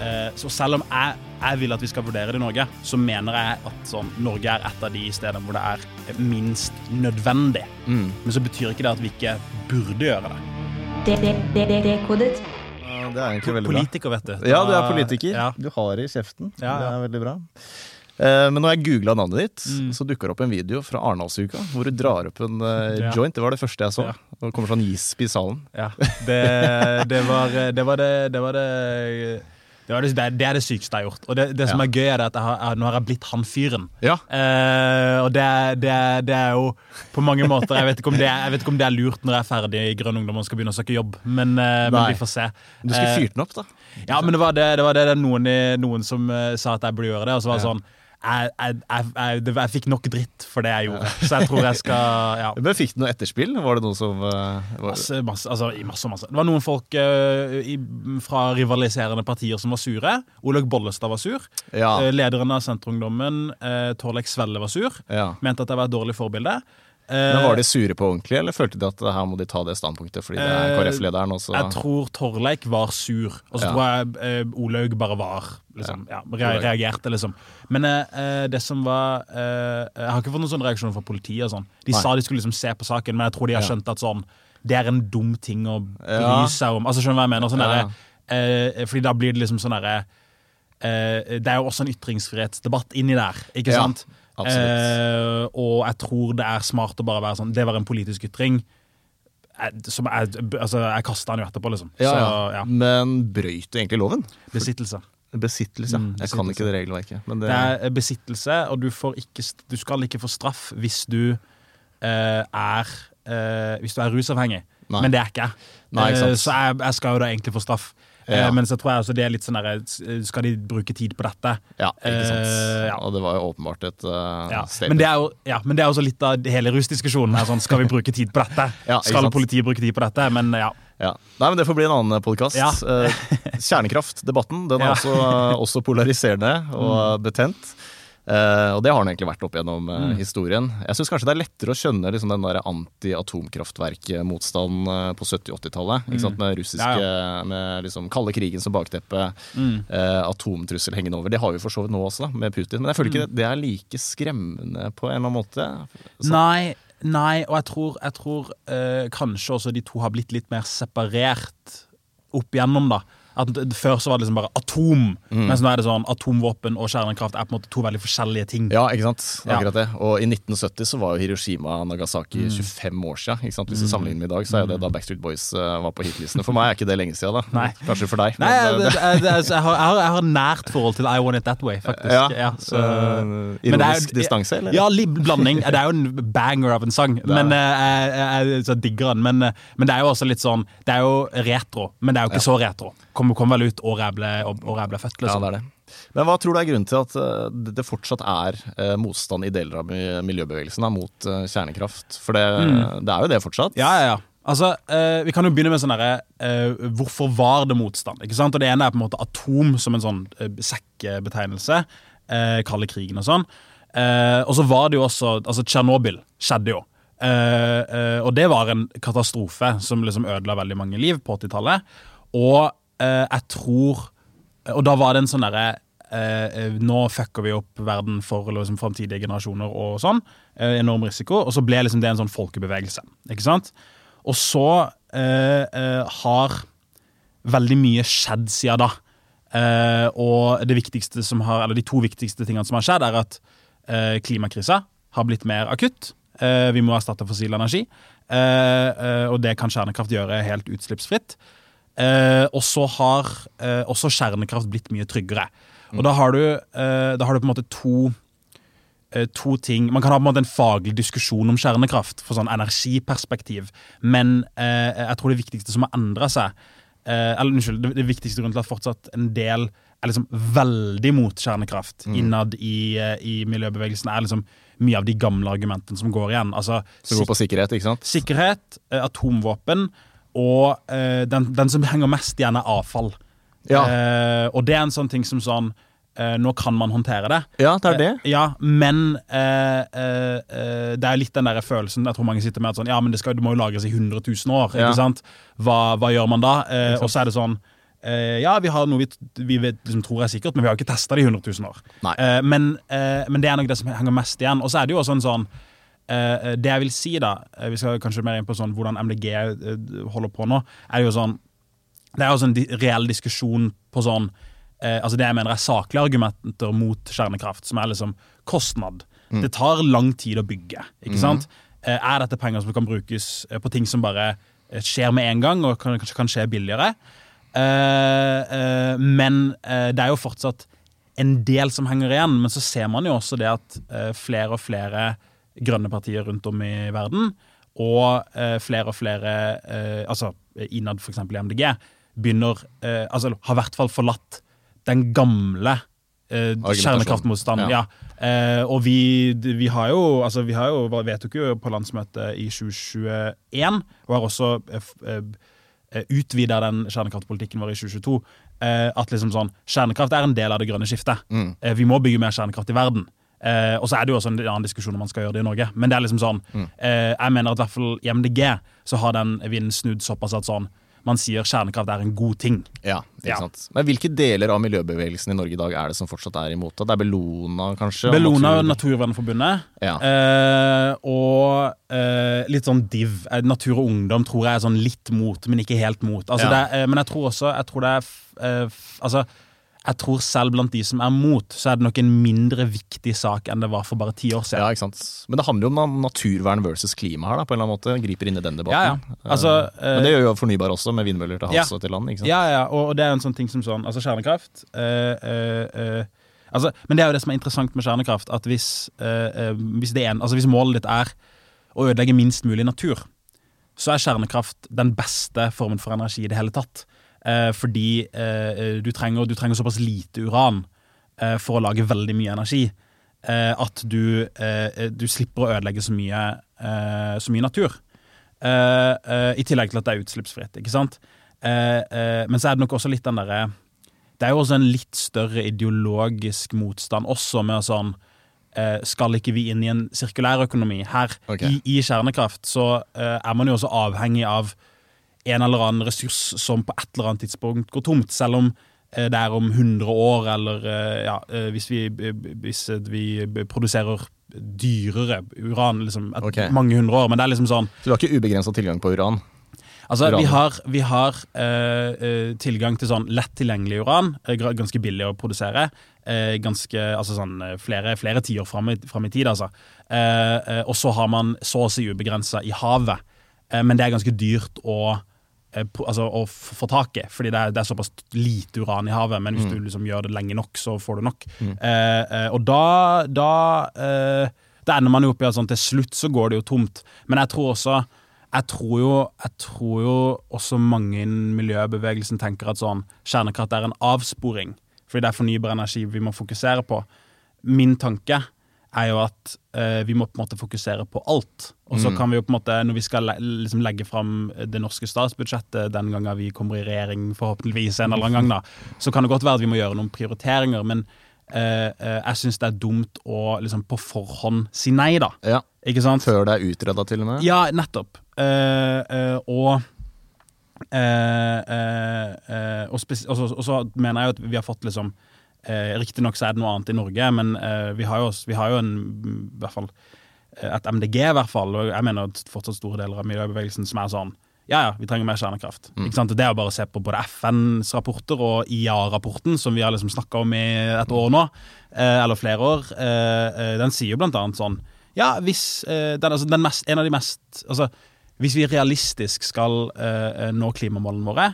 Eh, Så selv om jeg, jeg vil at vi skal vurdere det i Norge, så mener jeg at sånn, Norge er et av de stedene hvor det er minst nødvendig. Mm. Men så betyr ikke det at vi ikke burde gjøre det. Ja, Det er egentlig veldig bra. Politiker, vet du. Ja, du er politiker. Ja. Du har det i kjeften. Ja, Det er veldig bra. Eh, Men når jeg googla navnet ditt, Mm. så dukka det opp en video fra Arendalsuka hvor du drar opp en eh, Ja. joint. Det var det første jeg så. Ja. Det kommer sånn gisp i salen. Ja, det, det, var, det var det Det var det det, var det, det, er- det sykeste jeg har gjort. Og det, det som Ja. er gøy, er at jeg har, jeg, nå har jeg blitt han fyren. Ja. Eh, og det, det, det er jo på mange måter jeg vet, ikke om det er, jeg vet ikke om det er lurt når jeg er ferdig i Grønn ungdom og skal begynne å søke jobb, men, eh, men vi får se. Du skulle Eh, fyrt den opp, da. Ja, men det var det, var noen, noen som eh, sa at jeg burde gjøre det, og så var det Ja. sånn jeg, jeg, jeg, jeg, fikk nok dritt for det jeg gjorde, så jeg tror jeg skal ja. Men Fikk du noe etterspill? Var det noe som eh, var... Masse, masse, altså, masse, masse. Det var noen folk uh, i, fra rivaliserende partier som var sure. Olaug Bollestad var sur. Ja. Uh, lederen av Senterungdommen, uh, Torleik Svelle, var sur. ja. Mente at jeg var et dårlig forbilde. Eh, Men Var de sure på ordentlig, eller følte de at her må de ta det standpunktet fordi det er Eh, KrF-lederen? også? Jeg tror Torleik var sur, og så Ja. tror jeg eh, Olaug bare var liksom, ja. Ja, reagerte, liksom. Men eh, eh, det som var eh, Jeg har ikke fått noen sånne reaksjoner fra politiet. og sånn. De Nei. sa de skulle liksom se på saken, men jeg tror de har skjønt at sånn det er en dum ting å bry seg om. Altså, skjønner du hva jeg mener? Sånn Ja. eh, fordi da blir det liksom sånn derre Det er jo også en ytringsfrihetsdebatt inni der, ikke Ja, sant? Eh, og jeg tror det er smart å bare være sånn Det var en politisk ytring. Jeg, som jeg, altså, jeg kasta den jo etterpå, liksom. ja, Så ja. Men brøyt du egentlig loven? besittelse. Besittelse. Mm, Jeg kan ikke det regelverket. Men det, Det er besittelse, og du, får ikke, du skal ikke få straff hvis du eh, er eh, Hvis du er rusavhengig. Nei. Men det er ikke jeg. Nei, ikke sant. Eh, så jeg, jeg skal jo da egentlig få straff. Ja. Eh, men så tror jeg også det er litt sånn der, Skal de bruke tid på dette? ja, ikke sant. Uh, ja. Og det var jo åpenbart et uh, Ja. Men, det er jo, ja, men det er også litt av hele rusdiskusjonen. her, Sånn, skal vi bruke tid på dette? Ja, skal politiet bruke tid på dette? Men ja. Ja. Nei, men Det får bli en annen podkast. Ja. kjernekraftdebatten den er Ja. også, også polariserende og betent. Eh, og det har den egentlig vært opp gjennom eh, Mm. historien. Jeg syns kanskje det er lettere å skjønne liksom, den der anti-atomkraftverk-motstanden eh, på 70- og 80-tallet. Mm. Med russiske, ja, Ja, med liksom kalde krigen som bakteppe, Mm. atomtrussel hengende over. Det har vi for så vidt nå også, da, med Putin. Men jeg føler Mm. ikke det, det er like skremmende på en eller annen måte. Så- Nei, nei, og jeg tror, jeg tror eh, kanskje også de to har blitt litt mer separert opp igjennom, da. At Før så var det liksom bare atom, mens nå er det sånn atomvåpen og kjernekraft er på en måte to veldig forskjellige ting. Mm. Ja, ikke sant? Ja. Akkurat det. Og i 1970 så var jo Hiroshima og Nagasaki Mm. 25 år siden. Ikke sant? Hvis du sammenligner med i dag, så er jo det da Backstreet Boys eh, var på hitlistene. For meg er ikke det lenge siden, da. Nei. Kanskje for deg. Nei, men, det, eh, det, det, altså, jeg, har, jeg, har, nært forhold til I Want It That Way, faktisk. ja, så, uh, men ironisk jo- distanse, eller? Ja, litt blanding. Det er jo en banger av en sang, men eh, jeg, jeg, jeg så digger den. Men, eh, men det er jo også litt sånn Det er jo retro, men det er jo ikke så retro. Kom, kom vel ut året jeg ble, året jeg ble født, Ja, liksom. det er det. Men hva tror du er grunnen til at eh, det fortsatt er eh, motstand i deler av miljøbevegelsen da, mot eh, kjernekraft? For det, det er jo det fortsatt. Mm. Ja, ja, ja. Altså, eh, Vi kan jo begynne med sånn derre eh, Hvorfor var det motstand? ikke sant? Og Det ene er på en måte atom som en sånn eh, sekkebetegnelse. Eh, kalde krigen og sånn. Eh, og så var det jo også altså Tsjernobyl skjedde jo. Og det var en katastrofe som liksom ødela veldig mange liv på 80-tallet. Og eh, jeg tror Og da var det en sånn derre eh, Nå fucker vi opp verden for liksom, framtidige generasjoner og sånn. Eh, enorm risiko. Og så ble liksom det en sånn folkebevegelse. Ikke sant? Og så eh, eh, har veldig mye skjedd siden da. Eh, og det viktigste som har, eller de to viktigste tingene som har skjedd, er at eh, klimakrisa har blitt mer akutt. Eh, vi må erstatte fossil energi. Uh, uh, og det kan kjernekraft gjøre helt utslippsfritt. Eh, og så har eh, også kjernekraft blitt mye tryggere. Og da har du, eh, da har du på en måte to eh, to ting Man kan ha på en måte en faglig diskusjon om kjernekraft for sånn energiperspektiv, men eh, jeg tror det viktigste som har endra seg eh, Eller unnskyld, det, det viktigste grunnen til at fortsatt en del er liksom veldig mot kjernekraft innad i, eh, i miljøbevegelsen, er liksom mye av de gamle argumentene som går igjen. Altså, Som går på sikkerhet, ikke sant? sikkerhet, atomvåpen og eh, den, den som henger mest igjen, er avfall. Ja. Eh, og det er en sånn ting som sånn eh, nå kan man håndtere det. Ja, det er det. Ja, men eh, eh, eh, det er litt den der følelsen Jeg tror mange sitter med at sånn, ja, men det, skal, det må jo lagres i 100 000 år. Ja. ikke sant? Hva, hva gjør man da? Eh, og så er det sånn eh, Ja, vi har noe vi, vi vet, liksom, tror er sikkert, men vi har jo ikke testa det i 100 000 år. Eh, men, eh, men det er nok det som henger mest igjen. Og så er det jo også en sånn Det jeg vil si, da eh, Vi skal kanskje mer inn på sånn hvordan MDG eh, holder på nå. er jo sånn Det er jo en reell diskusjon på sånn eh, Altså Det jeg mener er saklige argumenter mot kjernekraft, som er liksom kostnad. Det tar lang tid å bygge. ikke sant? Eh, er dette penger som kan brukes eh, på ting som bare eh, skjer med en gang, og kan, kanskje kan skje billigere? Eh, eh, men eh, det er jo fortsatt en del som henger igjen. Men så ser man jo også det at eh, flere og flere grønne partier rundt om i verden, og eh, flere og flere eh, altså innad f.eks. i MDG, begynner eh, Altså har i hvert fall forlatt den gamle eh, Argumentasjon. kjernekraftmotstanden. Ja. Ja. Eh, og vi, vi har jo altså vi har jo, vedtok jo på landsmøtet i 2021, og har også eh, utvida den kjernekraftpolitikken vår i 2022, eh, at liksom sånn, kjernekraft er en del av det grønne skiftet. Mm. Eh, vi må bygge mer kjernekraft i verden. Eh, og så er det jo også en annen diskusjon om man skal gjøre det i Norge. Men det er liksom sånn, Mm. eh, jeg mener at i hvert fall i MDG så har den vinden snudd såpass at sånn, man sier kjernekraft er en god ting. Ja, ikke Ja. sant. Men hvilke deler av miljøbevegelsen i Norge i dag er det som fortsatt er imot det? Det er Bellona, kanskje? Bellona og Natur- Naturvernforbundet. Ja. Eh, og eh, litt sånn div. Eh, Natur og Ungdom tror jeg er sånn litt mot, men ikke helt mot. Altså, Ja. er- eh, men jeg tror også jeg tror det er eh, Altså, jeg tror selv blant de som er mot, så er det nok en mindre viktig sak enn det var for bare ti år siden. ja, ikke sant. Men det handler jo om naturvern versus klima her, da, på en eller annen måte. Griper inn i den debatten. Ja, ja. Altså, uh, Men det gjør jo Fornybar også, med vindmøller til Ja. og til land. ikke sant? Ja, ja, og, og det er en sånn ting som sånn Altså, kjernekraft uh, uh, eh, altså, Men det er jo det som er interessant med kjernekraft, at hvis, eh, eh, hvis, det en, altså, hvis målet ditt er å ødelegge minst mulig natur, så er kjernekraft den beste formen for energi i det hele tatt. Eh, fordi eh, du, trenger, du trenger såpass lite uran eh, for å lage veldig mye energi eh, at du, du slipper å ødelegge så mye, eh, så mye natur. Eh, eh, I tillegg til at det er utslippsfritt. ikke sant? Eh, eh, men så er det nok også litt den derre Det er jo også en litt større ideologisk motstand også med sånn Skal ikke vi inn i en sirkulærøkonomi? Her okay. i, i kjernekraft så uh, er man jo også avhengig av en eller annen ressurs som på et eller annet tidspunkt går tomt, selv om eh, det er om 100 år, eller eh, ja, eh, hvis vi, hvis vi produserer dyrere uran liksom, et, Ok. mange hundre år. Men det er liksom sånn Så du har ikke ubegrensa tilgang på uran? Altså, Uran. vi har, vi har eh, tilgang til sånn lett tilgjengelig uran, ganske billig å produsere. ganske, altså sånn flere, flere tiår fram i, i tid, altså. Eh, eh, og så har man så å si ubegrensa i havet. Men det er ganske dyrt å, altså, å få tak i, fordi det er, det er såpass lite uran i havet. Men hvis du liksom gjør det lenge nok, så får du nok. Eh, eh, og da, da, eh, da ender man jo opp i at sånn, til slutt så går det jo tomt. Men jeg tror også jeg tror, jo, jeg tror jo også mange i miljøbevegelsen tenker at sånn kjernekraft er en avsporing, fordi det er fornybar energi vi må fokusere på. Min tanke er jo at eh, vi må på en måte fokusere på alt. Og så kan vi jo på en måte, når vi skal le liksom legge fram det norske statsbudsjettet den gangen vi kommer i regjering, forhåpentligvis en eller annen gang, da, så kan det godt være at vi må gjøre noen prioriteringer, men eh, eh, jeg syns det er dumt å liksom på forhånd si nei, da. Ja. Ikke sant? Før det er utreda, til og med? Ja, nettopp. Eh, eh, og eh, eh, eh, og, og, så, og så mener jeg jo at vi har fått liksom eh, Riktignok så er det noe annet i Norge, men eh, vi, har jo, vi har jo en mm, i hvert fall eh, et MDG, i hvert fall, og jeg mener fortsatt store deler av miljøbevegelsen som er sånn ja, ja, vi trenger mer kjernekraft. Sant? Det er jo bare se på både FNs rapporter og IA-rapporten, som vi har liksom snakka om i et år nå, eh, eller flere år. Eh, eh, den sier jo blant annet sånn Ja, hvis eh, den, altså, den mest, En av de mest Altså, hvis vi realistisk skal eh, nå klimamålene våre,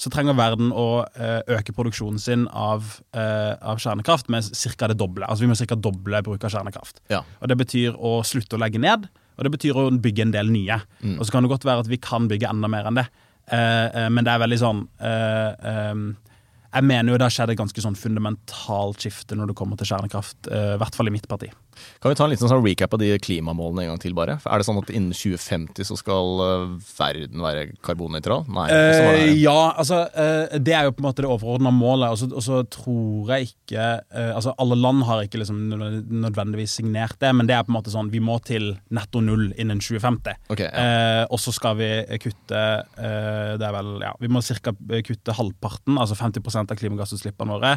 så trenger verden å eh, øke produksjonen sin av, eh, av kjernekraft med ca. det doble. Altså Vi må ca. doble bruk av kjernekraft. Ja. Og Det betyr å slutte å legge ned, og det betyr å bygge en del nye. Mm. Og så kan det godt være at vi kan bygge enda mer enn det, eh, men det er veldig sånn Jeg mener jo det har skjedd et ganske sånn fundamentalt skifte når det kommer til kjernekraft, i hvert fall i mitt parti. Kan vi ta en liten sånn recap av de klimamålene en gang til, bare? Er det sånn at innen 2050 så skal uh, verden være karbonnøytral? Nei. Eh, ja, altså eh, det er jo på en måte det overordna målet. Og så tror jeg ikke eh, Altså Alle land har ikke liksom nødvendigvis signert det, men det er på en måte sånn vi må til netto null innen 2050. Okay, ja. Eh, og så skal vi kutte Det er vel, ja, Vi må ca. kutte halvparten, altså 50% av klimagassutslippene våre,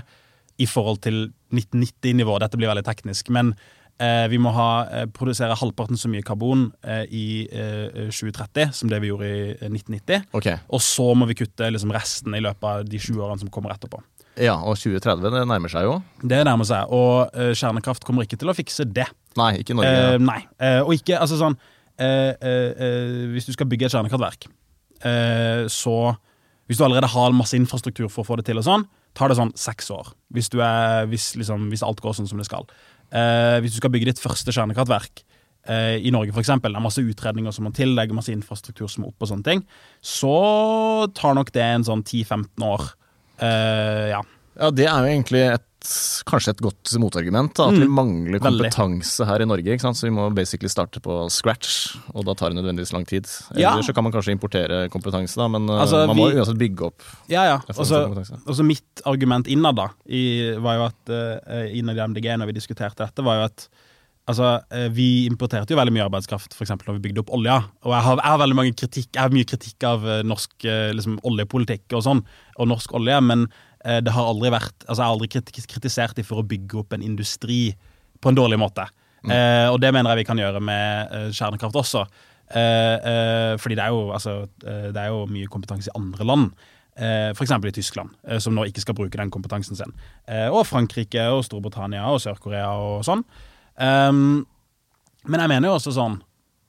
i forhold til 1990-nivå. Dette blir veldig teknisk. men Eh, vi må ha, eh, produsere halvparten så mye karbon eh, i 2030 som det vi gjorde i 1990. Okay. Og så må vi kutte liksom, resten i løpet av de 20 årene som kommer etterpå. Ja, Og 2030 det nærmer seg jo. Det nærmer seg, og uh, kjernekraft kommer ikke til å fikse det. Nei, ikke Norge. Ja. Nei, og ikke, altså sånn Hvis du skal bygge et kjernekraftverk, så Hvis du allerede har masse infrastruktur for å få det til, og sånn, tar det sånn seks år. Hvis, er, hvis, liksom, hvis alt går sånn som det skal. Eh, hvis du skal bygge ditt første kjernekraftverk eh, i Norge, f.eks., det er masse utredninger som må til, det masse infrastruktur som må opp, og sånne ting, så tar nok det en sånn 10-15 år. Eh, ja. ja, det er jo egentlig et kanskje et godt motargument. Da, at mm, vi mangler kompetanse veldig. her i Norge. Så vi må basically starte på scratch, og da tar det nødvendigvis lang tid. Ja. Eller så kan man kanskje importere kompetanse, da, men altså, man må vi, uansett bygge opp. Ja, ja. Og så mitt argument innad da, i, var jo at uh, innad i MDG når vi diskuterte dette, var jo at Altså, Vi importerte jo veldig mye arbeidskraft for eksempel, når vi bygde opp olja. Og jeg har, jeg har veldig mange kritikk, jeg har mye kritikk av norsk liksom, oljepolitikk og sånn, og norsk olje, men Eh, det har aldri vært Altså, jeg har aldri kritisert dem for å bygge opp en industri på en dårlig måte. Mm. Eh, og det mener jeg vi kan gjøre med eh, kjernekraft også. Eh, eh fordi det er, jo, altså, eh, det er jo mye kompetanse i andre land. Eh, F.eks. i Tyskland, som nå ikke skal bruke den kompetansen sin. og Frankrike og Storbritannia og Sør-Korea og sånn. Um, men jeg mener jo også sånn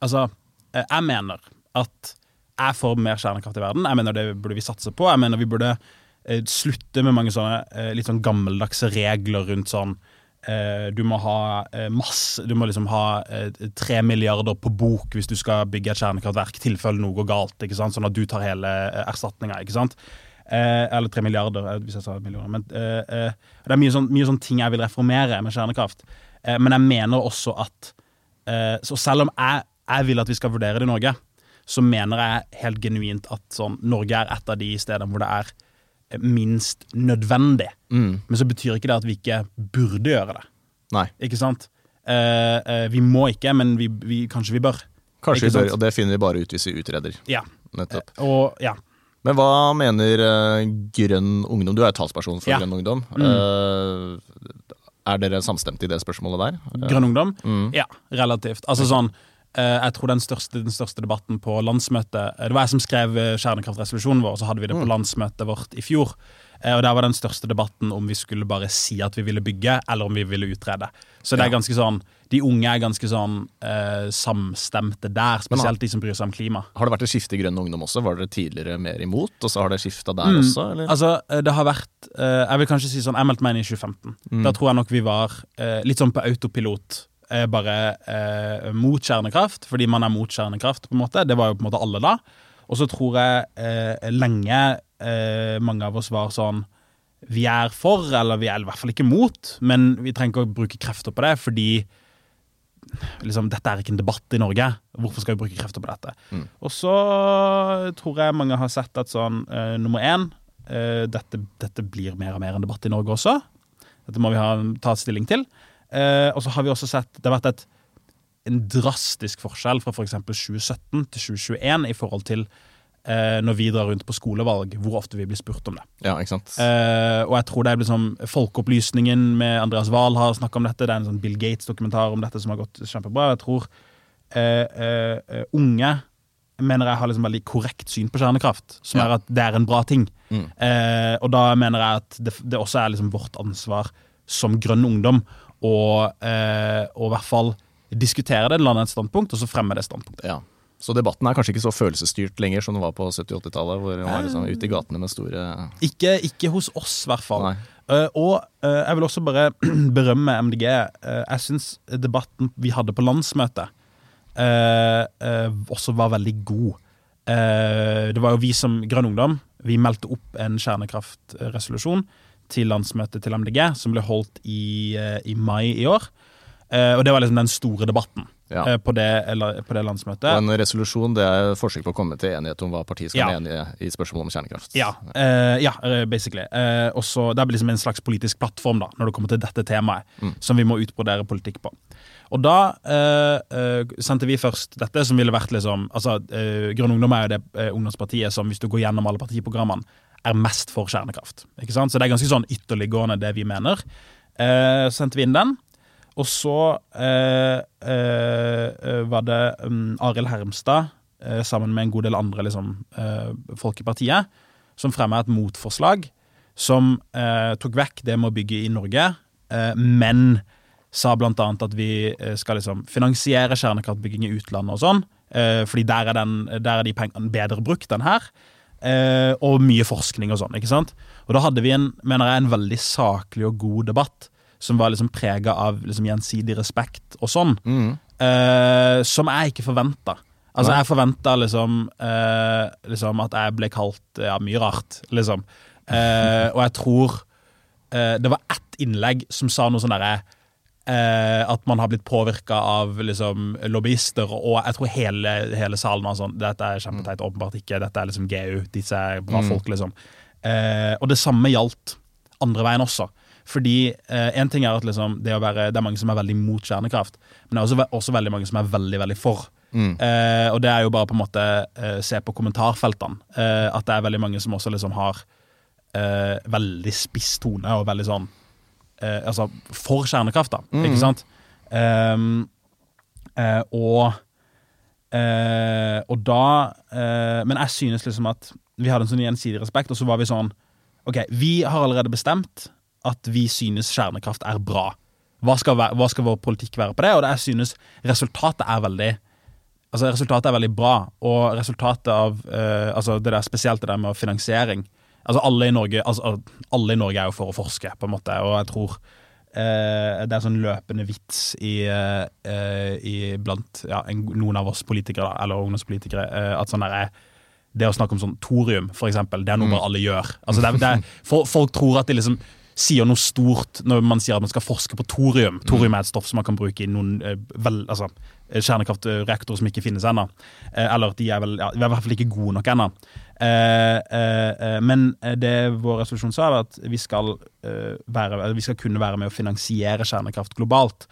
Altså, jeg mener at jeg får mer kjernekraft i verden. Jeg mener det burde vi satse på. Jeg mener vi burde Eh, slutte med mange sånne eh, litt sånn gammeldagse regler rundt sånn eh, du må ha masse Du må liksom ha tre milliarder på bok hvis du skal bygge et kjernekraftverk, tilfelle noe går galt. ikke sant? Sånn at du tar hele erstatninga. eller tre milliarder, hvis jeg sa millioner. Men det er mye sånn, mye sånn ting jeg vil reformere med kjernekraft. men jeg mener også at Så selv om jeg, jeg vil at vi skal vurdere det i Norge, så mener jeg helt genuint at sånn, Norge er et av de stedene hvor det er minst nødvendig. Mm. Men så betyr ikke det at vi ikke burde gjøre det. Nei. Ikke sant? Eh, eh, vi må ikke, men vi, vi, kanskje vi bør. Kanskje vi bør, og det finner vi bare ut hvis vi utreder. Ja. Nettopp. Eh, og, ja. Men hva mener uh, Grønn Ungdom? Du er talsperson for ja. Grønn Ungdom. Mm. Uh, er dere samstemte i det spørsmålet der? Grønn Ungdom? Mm. Ja, relativt. Altså sånn Eh, jeg tror den største, den største, debatten på landsmøtet eh, Det var jeg som skrev eh, kjernekraftresolusjonen vår, så hadde vi det på mm. landsmøtet vårt i fjor. Og Der var den største debatten om vi skulle bare si at vi ville bygge, eller om vi ville utrede. Så det er ganske sånn De unge er ganske sånn eh, samstemte der, spesielt de som bryr seg om klima. Har det vært et skifte i Grønn Ungdom også? Var dere tidligere mer imot, og så har det skifta der mm. også? Eller? Altså, det har vært eh, Jeg vil kanskje si sånn, jeg meldte meg inn i 2015. Mm. Da tror jeg nok vi var eh, litt sånn på autopilot er bare eh, mot kjernekraft, fordi man er mot kjernekraft. på en måte. Det var jo på en måte alle da. Og så tror jeg eh, lenge eh, mange av oss var sånn Vi er for, eller vi er i hvert fall ikke mot, men vi trenger ikke å bruke krefter på det, fordi liksom, dette er ikke en debatt i Norge. Hvorfor skal vi bruke krefter på dette? Mm. Og så tror jeg mange har sett at sånn eh, nummer én eh, dette, dette, blir mer og mer en debatt i Norge også. Dette må vi ha, ta stilling til. Eh, og så har vi også sett Det har vært et, en drastisk forskjell fra f.eks. For 2017 til 2021 i forhold til eh, når vi drar rundt på skolevalg, hvor ofte vi blir spurt om det. Ja, ikke sant? Eh, og jeg tror det er liksom Folkeopplysningen med Andreas Wahl har snakka om dette. Det er en sånn Bill Gates-dokumentar om dette som har gått kjempebra. Jeg tror eh, eh, unge mener jeg har liksom veldig korrekt syn på kjernekraft, som ja. er at det er en bra ting. Mm. Eh, og da mener jeg at det, det også er liksom vårt ansvar som grønn ungdom og, eh, og i hvert fall diskutere det, lande et standpunkt, og så fremme det standpunktet. Ja. Så debatten er kanskje ikke så følelsesstyrt lenger som den var på 70-80-tallet, hvor man var liksom ute i gatene med store Ikke, ikke hos oss, i hvert fall. Uh, og uh, jeg vil også bare berømme MDG. Uh, jeg syns debatten vi hadde på landsmøtet, også var veldig god. det var jo vi som Grønn Ungdom. Vi meldte opp en kjernekraftresolusjon til landsmøtet til MDG, som ble holdt i, eh, i mai i år. Uh, og det var liksom den store debatten Ja. uh, på, det, eller, på det landsmøtet. Og en resolusjon det er forsøk på å komme til enighet om hva partiet skal Ja. mene i, spørsmålet om kjernekraft. Ja, uh, ja eh, basically. Uh, også, Det er liksom en slags politisk plattform da, når det kommer til dette temaet, som vi må utbrodere politikk på. Og da uh, eh, sendte vi først dette, som ville vært liksom altså, Grønn Ungdom er jo det eh, ungdomspartiet som, hvis du går gjennom alle partiprogrammene, er mest for kjernekraft. Ikke sant? Så det er ganske sånn ytterliggående, det vi mener. Eh, så sendte vi inn den. Og så eh, eh, var det um, Arild Hermstad, eh, sammen med en god del andre liksom, eh, folk i partiet, som fremma et motforslag som eh, tok vekk det med å bygge i Norge, men sa blant annet at vi skal liksom finansiere kjernekraftbygging i utlandet og sånn, fordi der er, den, der er de pengene bedre brukt enn her. Eh, og mye forskning og sånn. ikke sant? Og da hadde vi en, mener jeg, en veldig saklig og god debatt som var liksom prega av liksom gjensidig respekt og sånn, eh, som jeg ikke forventa. Altså, jeg forventa liksom, eh, liksom at jeg ble kalt ja, mye rart, liksom. Eh, og jeg tror eh, det var ett innlegg som sa noe sånn derre eh, At man har blitt påvirka av liksom, lobbyister, og jeg tror hele, hele salen var sånn Dette er kjempeteit, åpenbart ikke. Dette er liksom GU. Disse er bra folk, liksom. Eh, og det samme gjaldt andre veien også. Fordi eh, en ting er at liksom, det, være, det er mange som er veldig mot kjernekraft, men det er også, også veldig mange som er veldig, veldig for. Eh, og det er jo bare på en måte eh, se på kommentarfeltene. Eh, at det er veldig mange som også liksom har eh, veldig spiss tone og veldig sånn eh, Altså for kjernekraft, da. Ikke sant? Um, eh, og eh, Og da eh, Men jeg synes liksom at vi hadde en sånn gjensidig respekt, og så var vi sånn Ok, vi har allerede bestemt at vi synes kjernekraft er bra. Hva skal, være, hva skal vår politikk være på det? Og det jeg synes resultatet er veldig Altså Resultatet er veldig bra, og resultatet av eh, altså det der Spesielt det der med finansiering. Altså Alle i Norge altså, alle i Norge er jo for å forske, på en måte, og jeg tror eh, det er sånn løpende vits i, eh, i blant ja, en, noen av oss politikere, eller ungdomspolitikere, eh, at sånn der er det å snakke om sånn thorium, for eksempel, det er noe bare alle gjør. Altså det er, det er, for, folk tror at de liksom sier noe stort når man sier at man skal forske på thorium. Thorium er et stoff som man kan bruke i noen eh, vel, altså, kjernekraftreaktorer som ikke finnes ennå. Eh, eller de er vel ja, de er i hvert fall ikke gode nok ennå. Eh, eh, eh, men det vår resolusjon sa, var at vi skal, eh, være, vi skal kunne være med å finansiere kjernekraft globalt.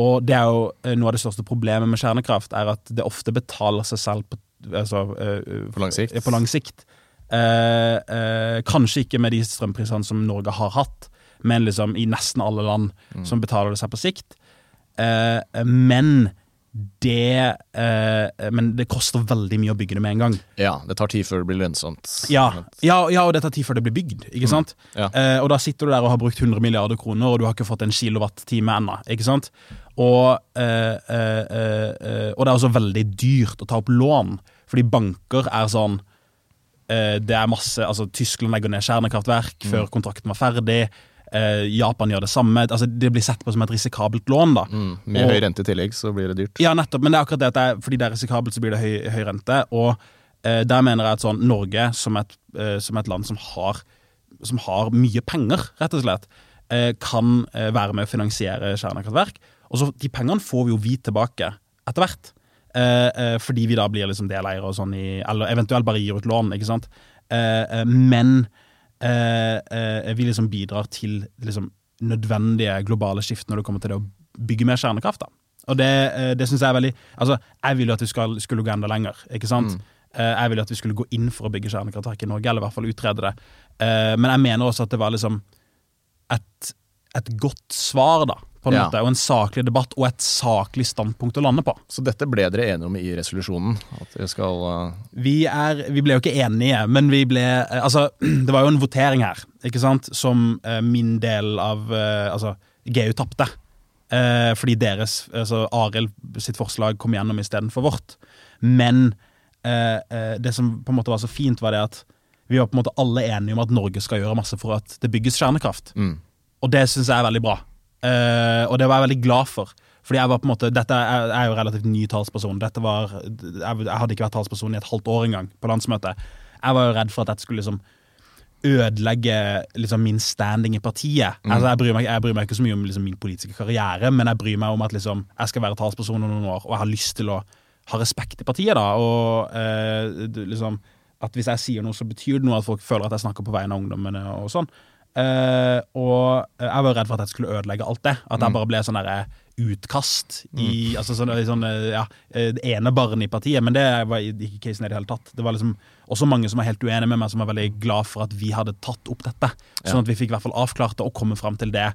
Og det er jo noe av det største problemet med kjernekraft, er at det ofte betaler seg selv på, altså, På lang sikt. På lang sikt. Eh, eh, kanskje ikke med de strømprisene som Norge har hatt, men liksom i nesten alle land som betaler det seg på sikt. Eh, men det eh, Men det koster veldig mye å bygge det med en gang. Ja, det tar tid før det blir lønnsomt. Ja, ja, ja og det tar tid før det blir bygd. ikke sant? Ja. Eh, og da sitter du der og har brukt 100 milliarder kroner, og du har ikke fått en kilowattime ennå. ikke sant? Og, eh, eh, eh, og det er også veldig dyrt å ta opp lån, fordi banker er sånn eh, Det er masse altså Tyskland legger ned kjernekraftverk før kontrakten var ferdig. Eh, Japan gjør det samme. altså Det blir sett på som et risikabelt lån. da. Mm, med Og- høy rente i tillegg, så blir det dyrt. Ja, nettopp, men det er akkurat det at det er, fordi det er risikabelt, så blir det høy, høy rente. Og eh, der mener jeg at sånn Norge, som et, eh, som et land som har, som har mye penger, rett og slett, eh, kan eh, være med å finansiere kjernekraftverk. Og så De pengene får vi jo vi tilbake etter hvert. Eh, fordi vi da blir liksom deleiere og sånn i Eller eventuelt bare gir ut lån, ikke sant. Men vi liksom bidrar til liksom nødvendige globale skift når det kommer til det å bygge mer kjernekraft. da. Og det, eh, det synes jeg er veldig Altså, jeg jo at vi skal, skulle gå enda lenger, ikke sant? Eh, Jeg jo at vi skulle gå inn for å bygge kjernekraftverk i Norge, eller i hvert fall utrede det. Eh, Men jeg mener også at det var liksom et, et godt svar, da, på en Ja. måte, og en saklig debatt, og et saklig standpunkt å lande på. Så dette ble dere enige om i resolusjonen? At dere skal uh, Vi, er, vi ble jo ikke enige, men vi ble eh, Altså, det var jo en votering her, ikke sant, som uh, min del av uh, Altså, GU tapte. Fordi deres Altså, Arild sitt forslag kom gjennom istedenfor vårt. Men det som på en måte var så fint, var det at vi var på en måte alle enige om at Norge skal gjøre masse for at det bygges kjernekraft. mm. Og det syns jeg er veldig bra. Eh, og det var jeg veldig glad for. Fordi jeg var på en måte, Dette er, jeg er jo relativt ny talsperson. Dette var, jeg, jeg hadde ikke vært talsperson i et halvt år engang på landsmøtet. Jeg var jo redd for at dette skulle liksom ødelegge liksom, min standing i partiet. Mm. Altså, jeg, bryr meg, jeg, bryr meg, ikke så mye om liksom, min politiske karriere, men jeg bryr meg om at liksom, jeg skal være talsperson om noen år, og jeg har lyst til å ha respekt i partiet. da, og uh, liksom, At hvis jeg sier noe, så betyr det noe at folk føler at jeg snakker på vegne av ungdommene. og sånn. Eh, og jeg var redd for at jeg skulle ødelegge alt det. At jeg mm. bare ble sånn derre utkast i mm. altså sånn, sånn, ja, det ene barnet i partiet. Men det var ikke casen i det hele tatt. Det var liksom også mange som var helt uenige med meg, som var veldig glad for at vi hadde tatt opp dette. Sånn at vi fikk i hvert fall avklart det og kommet fram til det.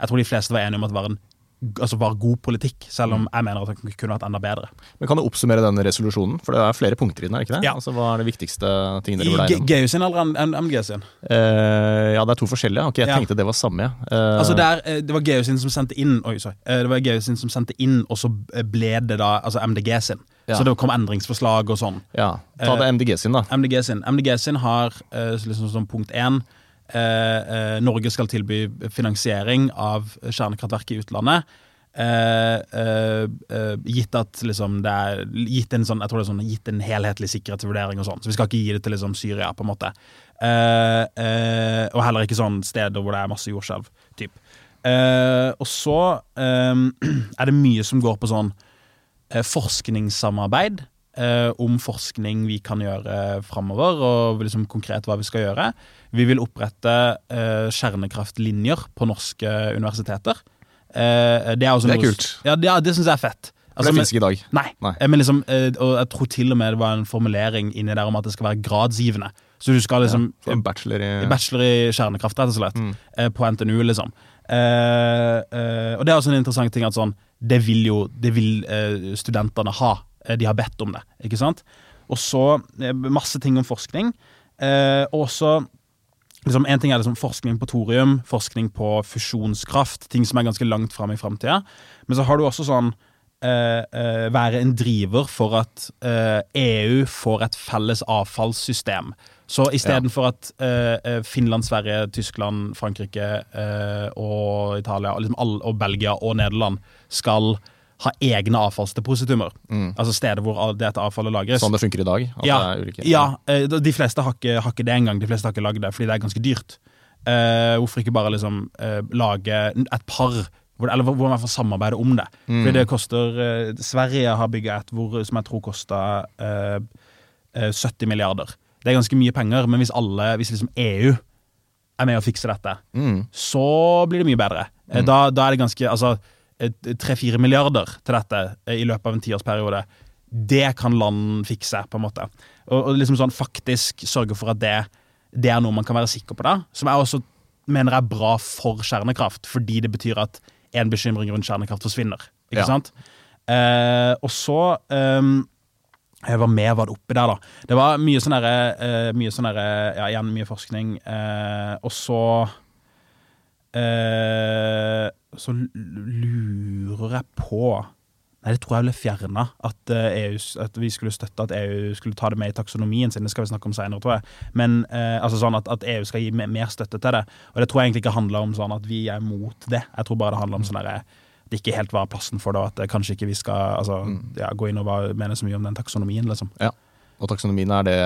Jeg tror de fleste var enige om at det var en altså var god politikk, selv om mm. jeg mener at den kunne vært enda bedre. Men Kan du oppsummere den resolusjonen? For det er flere punkter i den, er ikke det? Ja. Altså, Hva er det viktigste tingene dere vurderer? GU sin eller MG sin? Uh, ja, det er to forskjellige. Ok, Jeg ja. tenkte det var samme. Uh, altså det, er, eh, det var GU sin som sendte inn, oi, sorry. det var GU sin som sendte inn, og så ble det da altså MDG sin. Ja. Så det kom endringsforslag og sånn. Ja, Ta det MDG sin, da. MDG sin, MDG sin har liksom som punkt én Norge skal tilby finansiering av kjernekraftverk i utlandet. Eh, eh, eh, gitt at liksom, det er gitt en, sånn, er sånn, gitt en helhetlig sikkerhetsvurdering og sånn. Så vi skal ikke gi det til liksom, Syria, på en måte. og heller ikke sånn steder hvor det er masse jordskjelv. Uh, og så er det mye som går på sånn forskningssamarbeid eh, om forskning vi kan gjøre framover, og liksom konkret hva vi skal gjøre. Vi vil opprette eh, kjernekraftlinjer på norske universiteter. Eh, det er, det er kult. Ja, det, det syns jeg er fett. Altså, det finnes ikke i dag. Nei. nei. Eh, men liksom, eh, og jeg tror til og med det var en formulering inni der om at det skal være gradsgivende. Så du skal liksom ja, bachelor, i... bachelor i kjernekraft, rett og slett. Mm. På NTNU, liksom. Eh, eh, og det er også en interessant ting at sånn Det vil jo det vil, eh, studentene ha. Eh, de har bedt om det. ikke sant? Og så eh, masse ting om forskning. Eh, og så liksom, En ting er liksom forskning på thorium, forskning på fusjonskraft, ting som er ganske langt fram i framtida. Men så har du også sånn være en driver for at eh, EU får et felles avfallssystem. Så istedenfor ja. at Finland, Sverige, Tyskland, Frankrike og Italia liksom all, og Belgia og Nederland skal ha egne avfallsdepositumer. Mm. Altså steder hvor dette avfallet lagres. Sånn det funker i dag? ja, ja eh, de fleste har ikke, har ikke, det engang. De fleste har ikke lagd det fordi det er ganske dyrt. Uh, hvorfor ikke bare liksom uh, lage et par eller hvor man får samarbeide om det. Mm. Fordi det koster uh, Sverige har bygga et hvor, som jeg tror koster 70 milliarder. Det er ganske mye penger, men hvis alle, hvis liksom EU er med å fikse dette, mm. så blir det mye bedre. Mm. Da, da, er det ganske Altså tre-fire milliarder til dette i løpet av en tiårsperiode. Det kan land fikse, på en måte. Og, og liksom sånn faktisk sørge for at det, det, er noe man kan være sikker på, da. Som jeg også mener er bra for kjernekraft, fordi det betyr at en bekymring rundt kjernekraft forsvinner. Ikke ja. sant? Eh, og så eh, Hva mer var det oppi der, da? Det var mye sånn derre eh, Mye sånn derre Ja, igjen mye forskning. Eh, og så Eh, så lurer jeg på Nei, det tror jeg ble fjerna. At, EU, eh, at vi skulle støtte at EU skulle ta det med i taksonomien sin. Det skal vi snakke om senere, tror jeg. Men eh, altså sånn at, at, EU skal gi mer støtte til det. Og det tror jeg egentlig ikke handler om sånn at vi er mot det. Jeg tror bare det handler om sånn at det ikke helt var plassen for det, og at kanskje ikke vi skal altså, mm. ja, gå inn og mene så mye om den taksonomien, liksom. Ja. Og taksonomien er det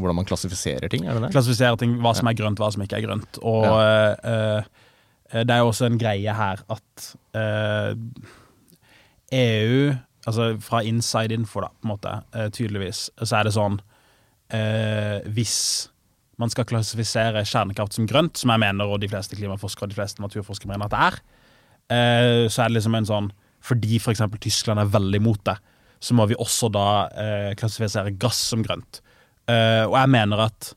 hvordan man klassifiserer ting? er det det? Klassifiserer ting, Hva som er grønt, hva som ikke er grønt. Og ja. eh, Eh, det er jo også en greie her at eh, EU Altså fra inside info, da, på en måte, eh, tydeligvis, så er det sånn eh, Hvis man skal klassifisere kjernekraft som grønt, som jeg mener, og de fleste klimaforskere og de fleste naturforskere mener at det er, eh, så er det liksom en sånn Fordi f.eks. Tyskland er veldig imot det, så må vi også da eh, klassifisere gass som grønt. og jeg mener at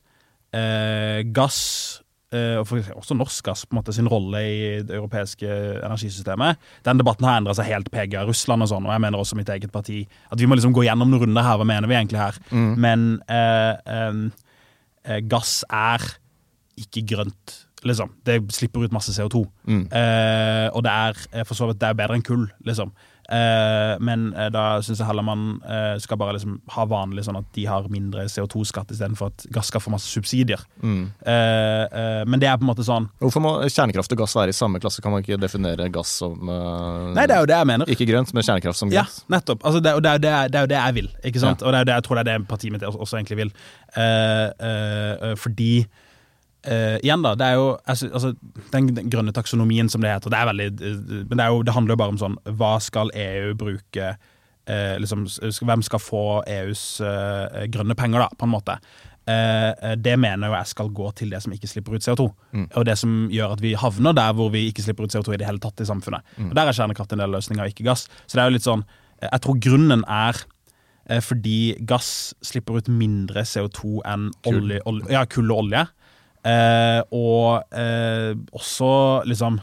gass Eh, og også norsk gass på en måte sin rolle i det europeiske energisystemet. Den debatten har endra seg helt PGA Russland og sånn, og jeg mener også mitt eget parti. At vi må liksom gå gjennom noen runder her. Hva mener vi egentlig her? Mm. Men eh, eh, gass er ikke grønt, liksom. Det slipper ut masse CO2. Mm. Eh, og det er eh, for så vidt det er bedre enn kull, liksom. Uh, men uh, da syns jeg heller man uh, skal bare liksom ha vanlig sånn at de har mindre CO2-skatt istedenfor at gass skal få masse subsidier. Mm. men det er på en måte sånn Hvorfor må kjernekraft og gass være i samme klasse? Kan man ikke definere gass som Nei, det er jo det jeg mener. Ikke grønt, men kjernekraft som grønt? Ja, nettopp. Altså, det, det, er, det, er, det, er jo det jeg vil, ikke sant? Ja. Og det er jo det jeg tror det er det partiet mitt også egentlig vil. fordi Uh, igjen da, det er jo altså, altså, den, den, grønne taksonomien, som det heter, det er veldig uh, Men det, er jo, det, handler jo bare om sånn Hva skal EU bruke uh, liksom, Hvem skal få EUs grønne penger, da, på en måte? det mener jo jeg skal gå til det som ikke slipper ut CO2. Mm. Og det som gjør at vi havner der hvor vi ikke slipper ut CO2 i det hele tatt i samfunnet. Mm. Og Der er kjernekraft en del løsninger, ikke gass. Så det er jo litt sånn Jeg tror grunnen er fordi gass slipper ut mindre CO2 enn olje, olje, ja, kull og olje. Eh, og eh, også liksom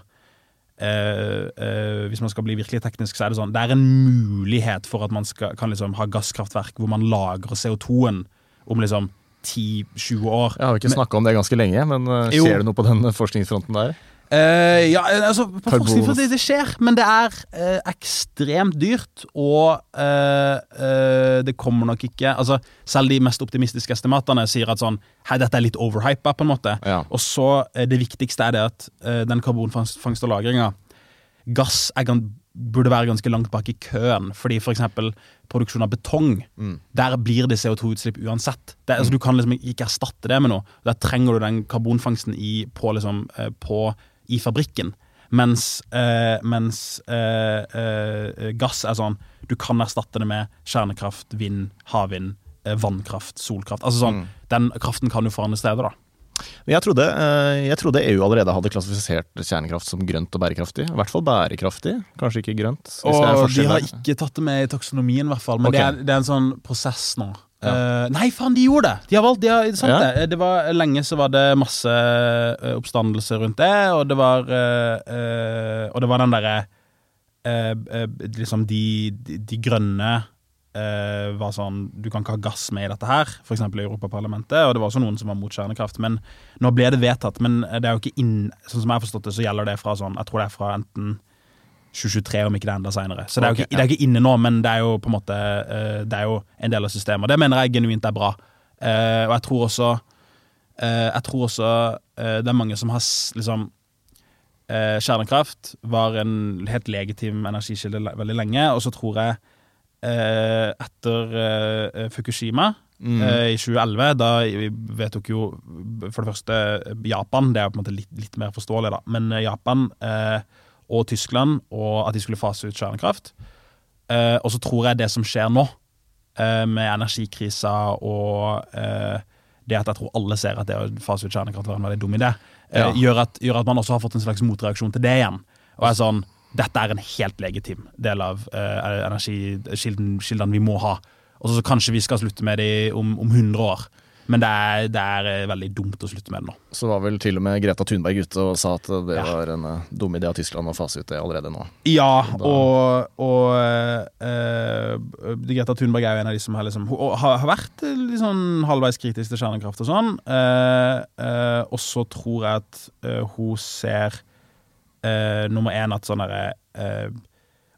eh, eh, Hvis man skal bli virkelig teknisk, så er det sånn Det er en mulighet for at man skal, kan liksom ha gasskraftverk hvor man lagrer CO2-en om liksom 10-20 år. Jeg har ikke snakka om det ganske lenge, men uh, skjer det noe på den forskningsfronten der? Uh, ja, altså det, det, skjer, men det er uh, ekstremt dyrt, og uh, det kommer nok ikke Altså, selv de mest optimistiske estimatene sier at sånn Hei, dette er litt overhypa, på en måte. Ja. Og så det viktigste er det at den karbonfangst og -lagringa Gass burde være ganske langt bak i køen, fordi f.eks. For produksjon av betong, mm. der blir det CO2-utslipp uansett. Det, altså, mm. Du kan liksom ikke erstatte det med noe. Der trenger du den karbonfangsten i, på, liksom, på i fabrikken. Mens, eh, mens eh, eh, gass er sånn Du kan erstatte det med kjernekraft, vind, havvind, eh, vannkraft, solkraft. Altså sånn, mm. Den kraften kan du få andre steder, da. Jeg trodde, eh, jeg trodde, EU allerede hadde klassifisert kjernekraft som grønt og bærekraftig. I hvert fall bærekraftig, kanskje ikke grønt. og De har ikke tatt det med i taksonomien, i hvert fall. Men okay. det, er, det, er, en sånn prosess nå. Uh, nei, faen, de gjorde det! De har valgt, de har, sant ja. det. det var, lenge så var det masse uh, oppstandelse rundt det, og det var uh, Og det var den derre Liksom de, de, de grønne var sånn Du kan ikke ha gass med i dette her, f.eks. i Europaparlamentet, og det var også noen som var mot kjernekraft. Men nå ble det vedtatt. Men det er jo ikke inn Sånn som jeg har forstått det, så gjelder det fra sånn Jeg tror det er fra enten 2023, om ikke det enda seinere. Så det er, okay, ikke, det er, ikke, inne nå, men det er jo på en måte uh, Det er jo en del av systemet. Det mener jeg genuint er bra. Uh, og jeg tror også uh, Jeg tror også det er mange som har liksom Kjernekraft var en helt legitim energikilde veldig lenge, og så tror jeg etter Fukushima Mm. I 2011, da vedtok jo for det første Japan, det er jo på en måte litt, litt mer forståelig, da, men Japan eh, og Tyskland, og at de skulle fase ut kjernekraft. Eh, og så tror jeg det som skjer nå, eh, med energikrisa og eh, det at jeg tror alle ser at det å fase ut kjernekraft var en veldig dum idé, eh, ja. gjør, at, gjør, at, man også har fått en slags motreaksjon til det igjen. Og er sånn Dette er en helt legitim del av eh, energikildene vi må ha. Og så kanskje vi skal slutte med det om, om 100 år. Men det er, det er, eh, veldig dumt å slutte med det nå. Så var vel til og med Greta Thunberg ute og sa at det ja. var en uh, dum idé av Tyskland å fase ut det allerede nå. Ja, da... og, og uh, Greta Thunberg er jo en av de som har, liksom, har, vært sånn halvveis kritisk til kjernekraft og sånn. Uh, og så tror jeg at hun ser nummer én at sånn derre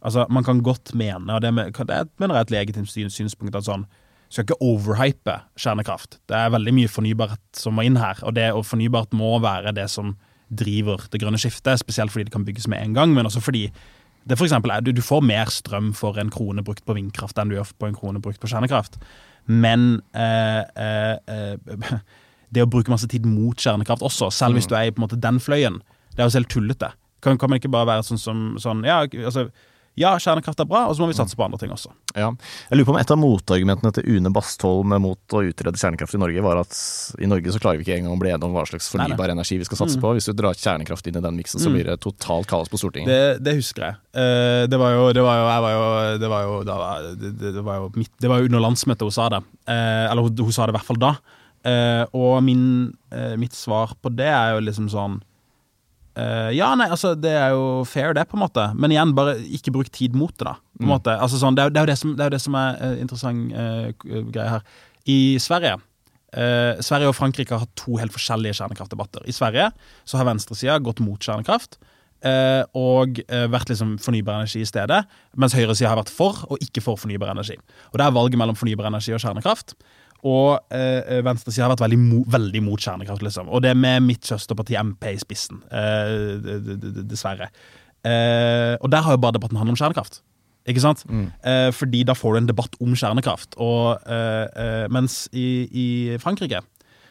Altså, man kan godt mene, og det, det mener jeg er et legitimt synspunkt, at sånn skal ikke overhype kjernekraft. Det er veldig mye fornybart som må inn her, og det og fornybart må være det som driver det grønne skiftet, spesielt fordi det kan bygges med en gang, men også fordi det for eksempel er, du, du får mer strøm for en krone brukt på vindkraft enn du gjør på en krone brukt på kjernekraft. Men eh, eh, eh det å bruke masse tid mot kjernekraft også, selv hvis mm. du er i måte den fløyen, det er jo selv tullete. Kan, kan man ikke bare være sånn som sånn, ja, altså ja, kjernekraft er bra, og så må vi satse på andre ting også. Ja. Jeg lurer på om Et av motargumentene til Une Bastholm mot å utrede kjernekraft i Norge, var at i Norge så klarer vi ikke engang å bli enige om hva slags fornybar energi vi skal satse mm. på. Hvis du drar kjernekraft inn i den miksen, så mm. blir det totalt kaos på Stortinget. Det, det husker jeg. Uh, det var jo Det var jo, var jo, det var jo, det, det, var jo mitt, det var jo under landsmøtet hun sa det. Uh, eller hun, hun, sa det i hvert fall da. Uh, og min, mitt svar på det er jo liksom sånn Uh, ja, nei, altså det er jo fair, det, på en måte. Men igjen, bare ikke bruk tid mot det, da. På en mm. måte. Altså, sånn, det, er, det, er det, som, det, er jo det som er uh, interessant uh, greie her. I Sverige Sverige og Frankrike har hatt to helt forskjellige kjernekraftdebatter. I Sverige så har venstresida gått mot kjernekraft. og vært liksom fornybar energi i stedet, mens høyresida har vært for og ikke for fornybar energi. Og Det er valget mellom fornybar energi og kjernekraft. Og eh, venstresida har vært veldig, mo, veldig mot kjernekraft, liksom. Og det er med mitt søsterparti MP i spissen, eh, dessverre. Eh, og der har jo bare debatten handlet om kjernekraft. Ikke sant? Mm. Eh, fordi da får du en debatt om kjernekraft. Og, eh, eh, mens i, i, Frankrike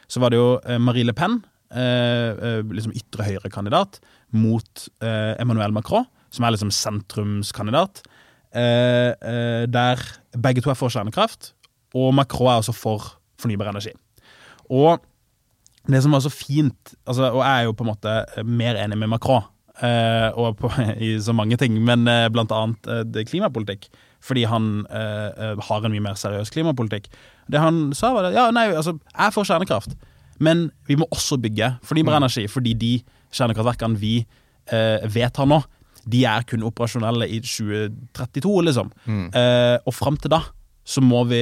så var det jo Marie Le Pen liksom ytre høyre-kandidat, mot Emmanuel Macron, som er liksom sentrumskandidat. der begge to er for kjernekraft, og Macron er også for fornybar energi. Og det som var så fint altså, Og jeg er jo på en måte mer enig med Macron. eh, og på, i så mange ting, men eh, blant annet uh, klimapolitikk. Fordi han har en mye mer seriøs klimapolitikk. Det han sa, var at ja, nei, altså, jeg får kjernekraft, men vi må også bygge fornybar mm. energi. Fordi de kjernekraftverkene vi vedtar nå, de er kun operasjonelle i 2032, liksom. Mm. og fram til da så må vi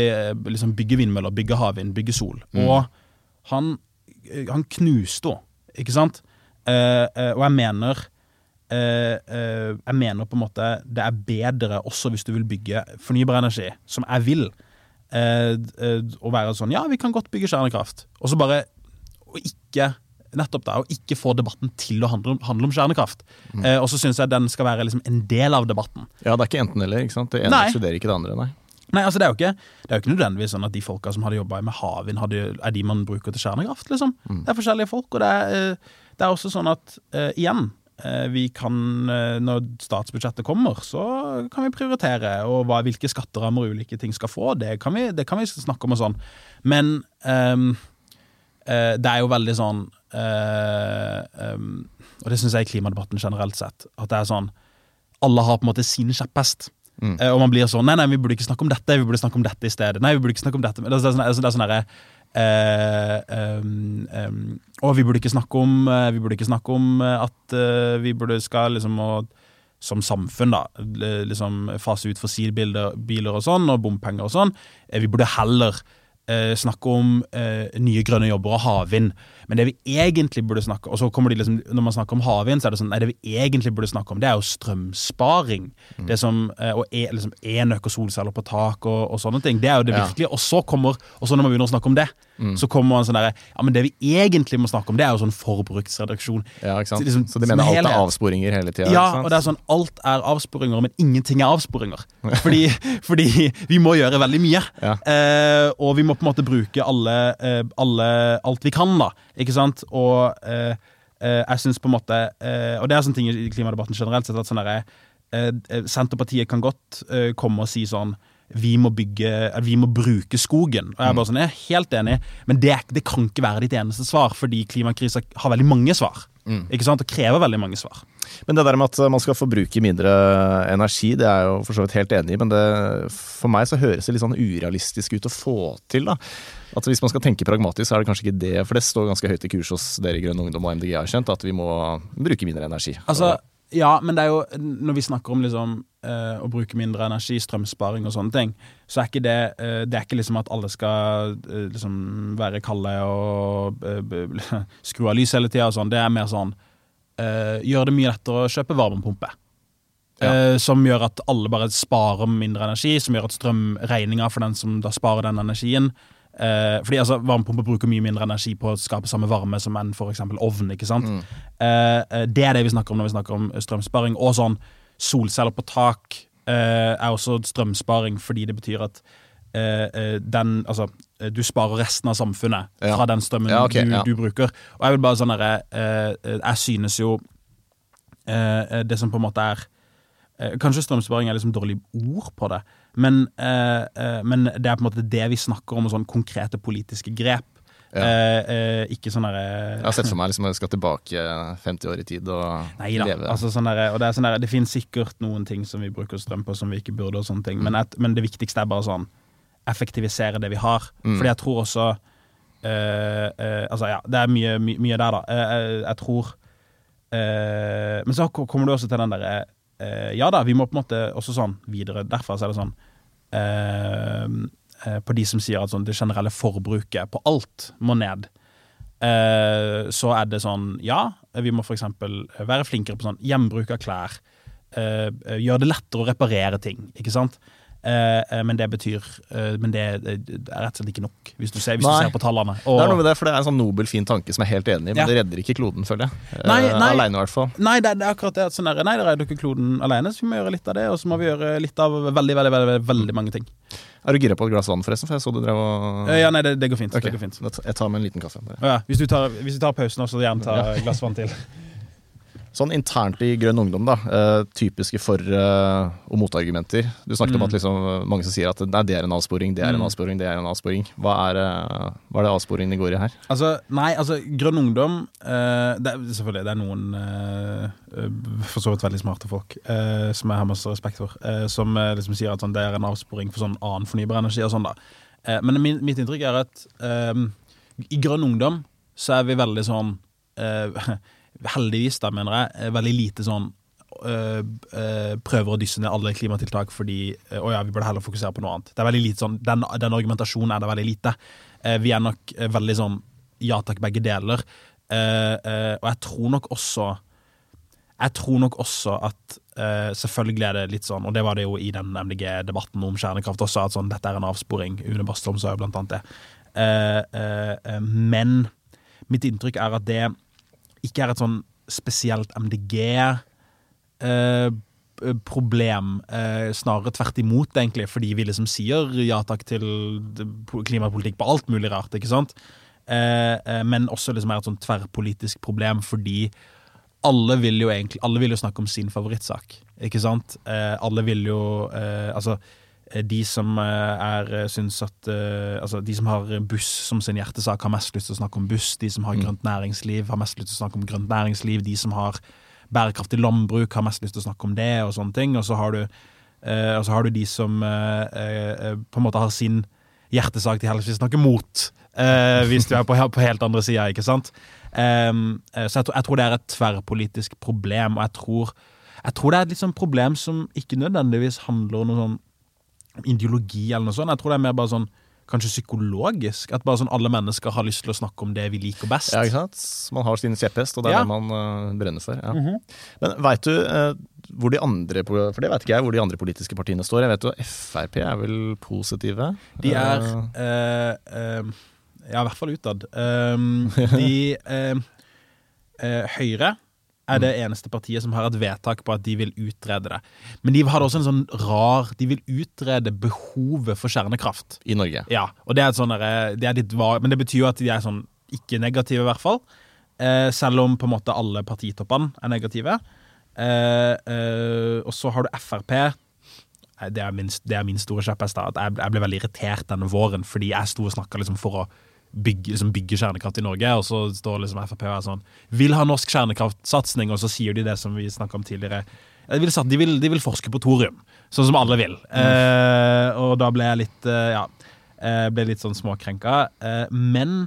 liksom bygge vindmøller, bygge havvind, bygge sol. Mm. Og han, han knuste henne, ikke sant? og jeg mener Uh, uh, jeg mener på en måte det er bedre også hvis du vil bygge fornybar energi, som jeg vil. Å være sånn Ja, vi kan godt bygge kjernekraft. Og så bare å ikke nettopp det, å ikke få debatten til å handle om, handle om kjernekraft. Mm. og så syns jeg den skal være liksom en del av debatten. Ja, det er ikke enten-eller. ikke sant? Det ene ekskluderer ikke det andre. nei. Nei, altså det er jo ikke, det er jo ikke nødvendigvis sånn at de folka som hadde jobba med havvind, er de man bruker til kjernekraft. liksom. Mm. Det er forskjellige folk, og det er, det er også sånn at igjen uh, vi kan, uh, når statsbudsjettet kommer, så kan vi prioritere. Og hva, hvilke skatterammer ulike ting skal få, det kan vi, det kan vi snakke om og sånn. Men um, det er jo veldig sånn uh, um, Og det syns jeg i klimadebatten generelt sett. At det er sånn Alle har på en måte sin kjepphest. Mm. Uh, og man blir sånn Nei, nei, vi burde ikke snakke om dette, vi burde snakke om dette i stedet. Nei, vi burde ikke snakke om dette. Det sånn, det er sånn, det er sånn Uh, um, um, og vi burde ikke snakke om, uh, vi burde ikke snakke om uh, at vi burde skal liksom og, som samfunn da, liksom fase ut fossilbiler og sånn, og bompenger og sånn. vi burde heller snakke om nye grønne jobber og havvind. Men det vi egentlig burde snakke og så kommer de liksom, Når man snakker om havvind, så er det sånn Nei, det vi egentlig burde snakke om, det er jo strømsparing. Mm. Det som, eh, og e, liksom enøk og solceller på tak og, og, sånne ting. Det er jo det virkelige. Og så kommer, og så når man begynner å snakke om det, mm. så kommer man sånn derre Ja, men det vi egentlig må snakke om, det er jo sånn forbruksreduksjon. Ja, ikke sant? Liksom, så de mener alt er avsporinger hele tida? Ja, og det er sånn alt er avsporinger, men ingenting er avsporinger. Fordi, fordi vi må gjøre veldig mye. Ja. Eh, og vi må på en måte bruke alle, eh, alle, alt vi kan, da. Ikke sant? Og eh, eh, jeg syns på en måte eh, Og det er sånne ting i klimadebatten generelt sett at sånn der, eh, Senterpartiet kan godt komme og si sånn vi må, bygge, vi må bruke skogen. Og Jeg er bare sånn, jeg er helt enig, men det, det kan ikke være ditt eneste svar, fordi klimakrisa har veldig mange svar. Mm. Ikke sant? Og krever veldig mange svar. Men det der med at man skal forbruke mindre energi, det er jeg jo for så vidt helt enig i, men det, for meg så høres det litt sånn urealistisk ut å få til. da. At Hvis man skal tenke pragmatisk, så er det kanskje ikke det, for det står ganske høyt i kurs hos dere i Grønn Ungdom og MDG, har skjønt, at vi må bruke mindre energi. Altså, ja, men det er jo, når vi snakker om liksom, uh, å bruke mindre energi, strømsparing og sånne ting, så er ikke det uh, Det er ikke liksom at alle skal uh, liksom være kalde og skru av lys hele tida og sånn. Det er mer sånn Gjør det mye lettere å kjøpe varmepumpe. Ja. som gjør at alle bare sparer mindre energi, som gjør at strømregninga for den som da sparer den energien, Eh, fordi altså, Varmepumper bruker mye mindre energi på å skape samme varme som en f.eks. ovn. ikke sant? Mm. Eh, eh, det er det vi snakker om når vi snakker om strømsparing. Og sånn solceller på tak eh, er også strømsparing, fordi det betyr at eh, eh, den Altså, du sparer resten av samfunnet ja. fra den strømmen ja, okay, du, ja. du, bruker. Og jeg vil bare sånn derre Jeg synes jo det som på en måte er Kanskje strømsparing er liksom dårlig ord på det, men, eh, eh, men, det er på en måte det vi snakker om, sånn konkrete politiske grep. Ja. Eh, eh ikke sånn derre Jeg har sett for meg liksom, jeg skal tilbake 50 år i tid og Nei, da, leve. Altså, sånn der, og det, er sånn der, det finnes sikkert noen ting som vi bruker strøm på som vi ikke burde, og sånne ting, mm. men, et, men, det viktigste er bare sånn effektivisere det vi har. Mm. Fordi jeg tror også uh, uh, Altså, ja, det er mye, my, mye der, da. Uh, jeg tror Men så kommer du også til den derre eh, ja da, vi må på en måte også sånn videre Derfor så er det sånn eh, eh, På de som sier at sånn, det generelle forbruket på alt må ned, eh, så er det sånn Ja, vi må f.eks. være flinkere på sånn hjembruk av klær. Eh, gjøre det lettere å reparere ting, ikke sant. Eh, eh, men det betyr eh, Men det, er rett og slett ikke nok, hvis du ser, hvis du ser på tallene. Og, det er noe med det, for det er en sånn nobel, fin tanke som jeg er helt enig i, men ja. det redder ikke kloden, føler jeg. Nei, nei, alene, i hvert fall. Nei, det, det er akkurat det. Sånn der, nei, det redder ikke kloden alene, så vi må gjøre litt av det. Og så må vi gjøre litt av veldig, veldig, veldig, veldig, mange ting. Er du gira på et glass vann, forresten? For jeg så du drev og Ja, nei, det, det går fint. Okay. Det går fint. Jeg tar med en liten kaffe. Ja, hvis, du tar, hvis, du tar, pausen, så gjerne ta et glass vann til. Sånn internt i Grønn Ungdom, da, uh, typiske for- uh, og motargumenter. Du snakket mm. om at liksom, mange som sier at nei, det er en avsporing, det er en mm. avsporing, det er en avsporing. Hva er, uh, hva er det avsporingen går i her? Altså, nei, altså Grønn Ungdom det er, Selvfølgelig, det er noen for så vidt veldig smarte folk som jeg har masse respekt for, som liksom sier at sånn, det er en avsporing for sånn annen fornybar energi og sånn, da. men min, mitt inntrykk er at i Grønn Ungdom så er vi veldig sånn heldigvis, da, mener jeg, veldig lite sånn øh, øh, prøver å dysse ned alle klimatiltak fordi øh, å ja, vi burde heller fokusere på noe annet. Det er veldig lite sånn, Den, den argumentasjonen er det veldig lite. vi er nok veldig sånn ja takk, begge deler. og jeg tror nok også jeg tror nok også at uh, selvfølgelig er det litt sånn, og det var det jo i den MDG-debatten om kjernekraft også, at sånn, dette er en avsporing. Une Bastholm sa jo blant annet det. Uh, uh, men mitt inntrykk er at det ikke er et sånn spesielt MDG-problem. Eh, eh, snarere tvert imot, egentlig, fordi vi liksom sier ja takk til klimapolitikk på alt mulig rart. ikke sant? Eh, men også liksom er et sånn tverrpolitisk problem, fordi alle vil jo egentlig Alle vil jo snakke om sin favorittsak, ikke sant? Alle vil jo Altså de som eh, er eh, syns at Altså, de som har buss som sin hjertesak, har mest lyst til å snakke om buss. De som har mm. grønt næringsliv, har mest lyst til å snakke om grønt næringsliv. De som har bærekraftig landbruk, har mest lyst til å snakke om det, og sånne ting. Og så har du, så har du de som på en måte har sin hjertesak de helst vil snakke mot. hvis du er på, helt andre sida, ikke sant. så jeg, tror det er et tverrpolitisk problem, og jeg tror jeg tror det er et sånn problem som ikke nødvendigvis handler om noe sånn ideologi eller noe sånt. Jeg tror det er mer bare sånn kanskje psykologisk. At bare sånn alle mennesker har lyst til å snakke om det vi liker best. Ja, ikke sant? Man har sin kjepphest, og det er ja. det man uh, brenner for. Ja. Mm -hmm. Men veit du uh, hvor de andre For det vet ikke jeg, hvor de andre politiske partiene står. Jeg vet jo Frp er vel positive? De er uh, Ja, i hvert fall utad. de Høyre er det eneste partiet som har et vedtak på at de vil utrede det. Men de har også en sånn rar De vil utrede behovet for kjernekraft. I Norge. Ja, og det er, et sånn, er Men det betyr jo at de er sånn ikke negative, i hvert fall. Eh, selv om på en måte alle partitoppene er negative. Eh, eh, og så har du Frp. Det er min, det er min store kjepphest. Jeg, jeg ble veldig irritert denne våren fordi jeg sto og snakka liksom for å bygge, som bygger kjernekraft i Norge, og så står liksom Frp og er sånn Vil ha norsk kjernekraftsatsing, og så sier de det som vi snakka om tidligere. De vil, de, vil, de vil, forske på thorium, sånn som alle vil. Mm. Eh, og da ble jeg litt eh, Ja, eh, ble litt sånn småkrenka. Eh, men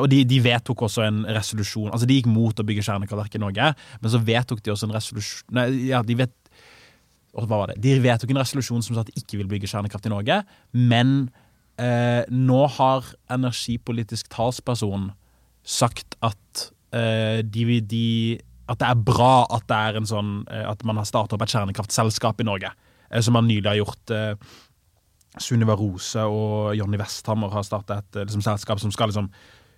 og de, de, vedtok også en resolusjon Altså De gikk mot å bygge kjernekraftverk i Norge, men så vedtok de også en resolusjon Nei, ja, de vet, hva var det? De vedtok en resolusjon som sa at de ikke vil bygge kjernekraft i Norge, men eh, nå har energipolitisk talsperson sagt at eh, de, de, at det er bra at det er en sånn eh, At man har startet opp et kjernekraftselskap i Norge, eh, som man nylig har gjort. Eh, Sunniva Rose og Jonny Westhammer har startet et liksom, selskap som skal liksom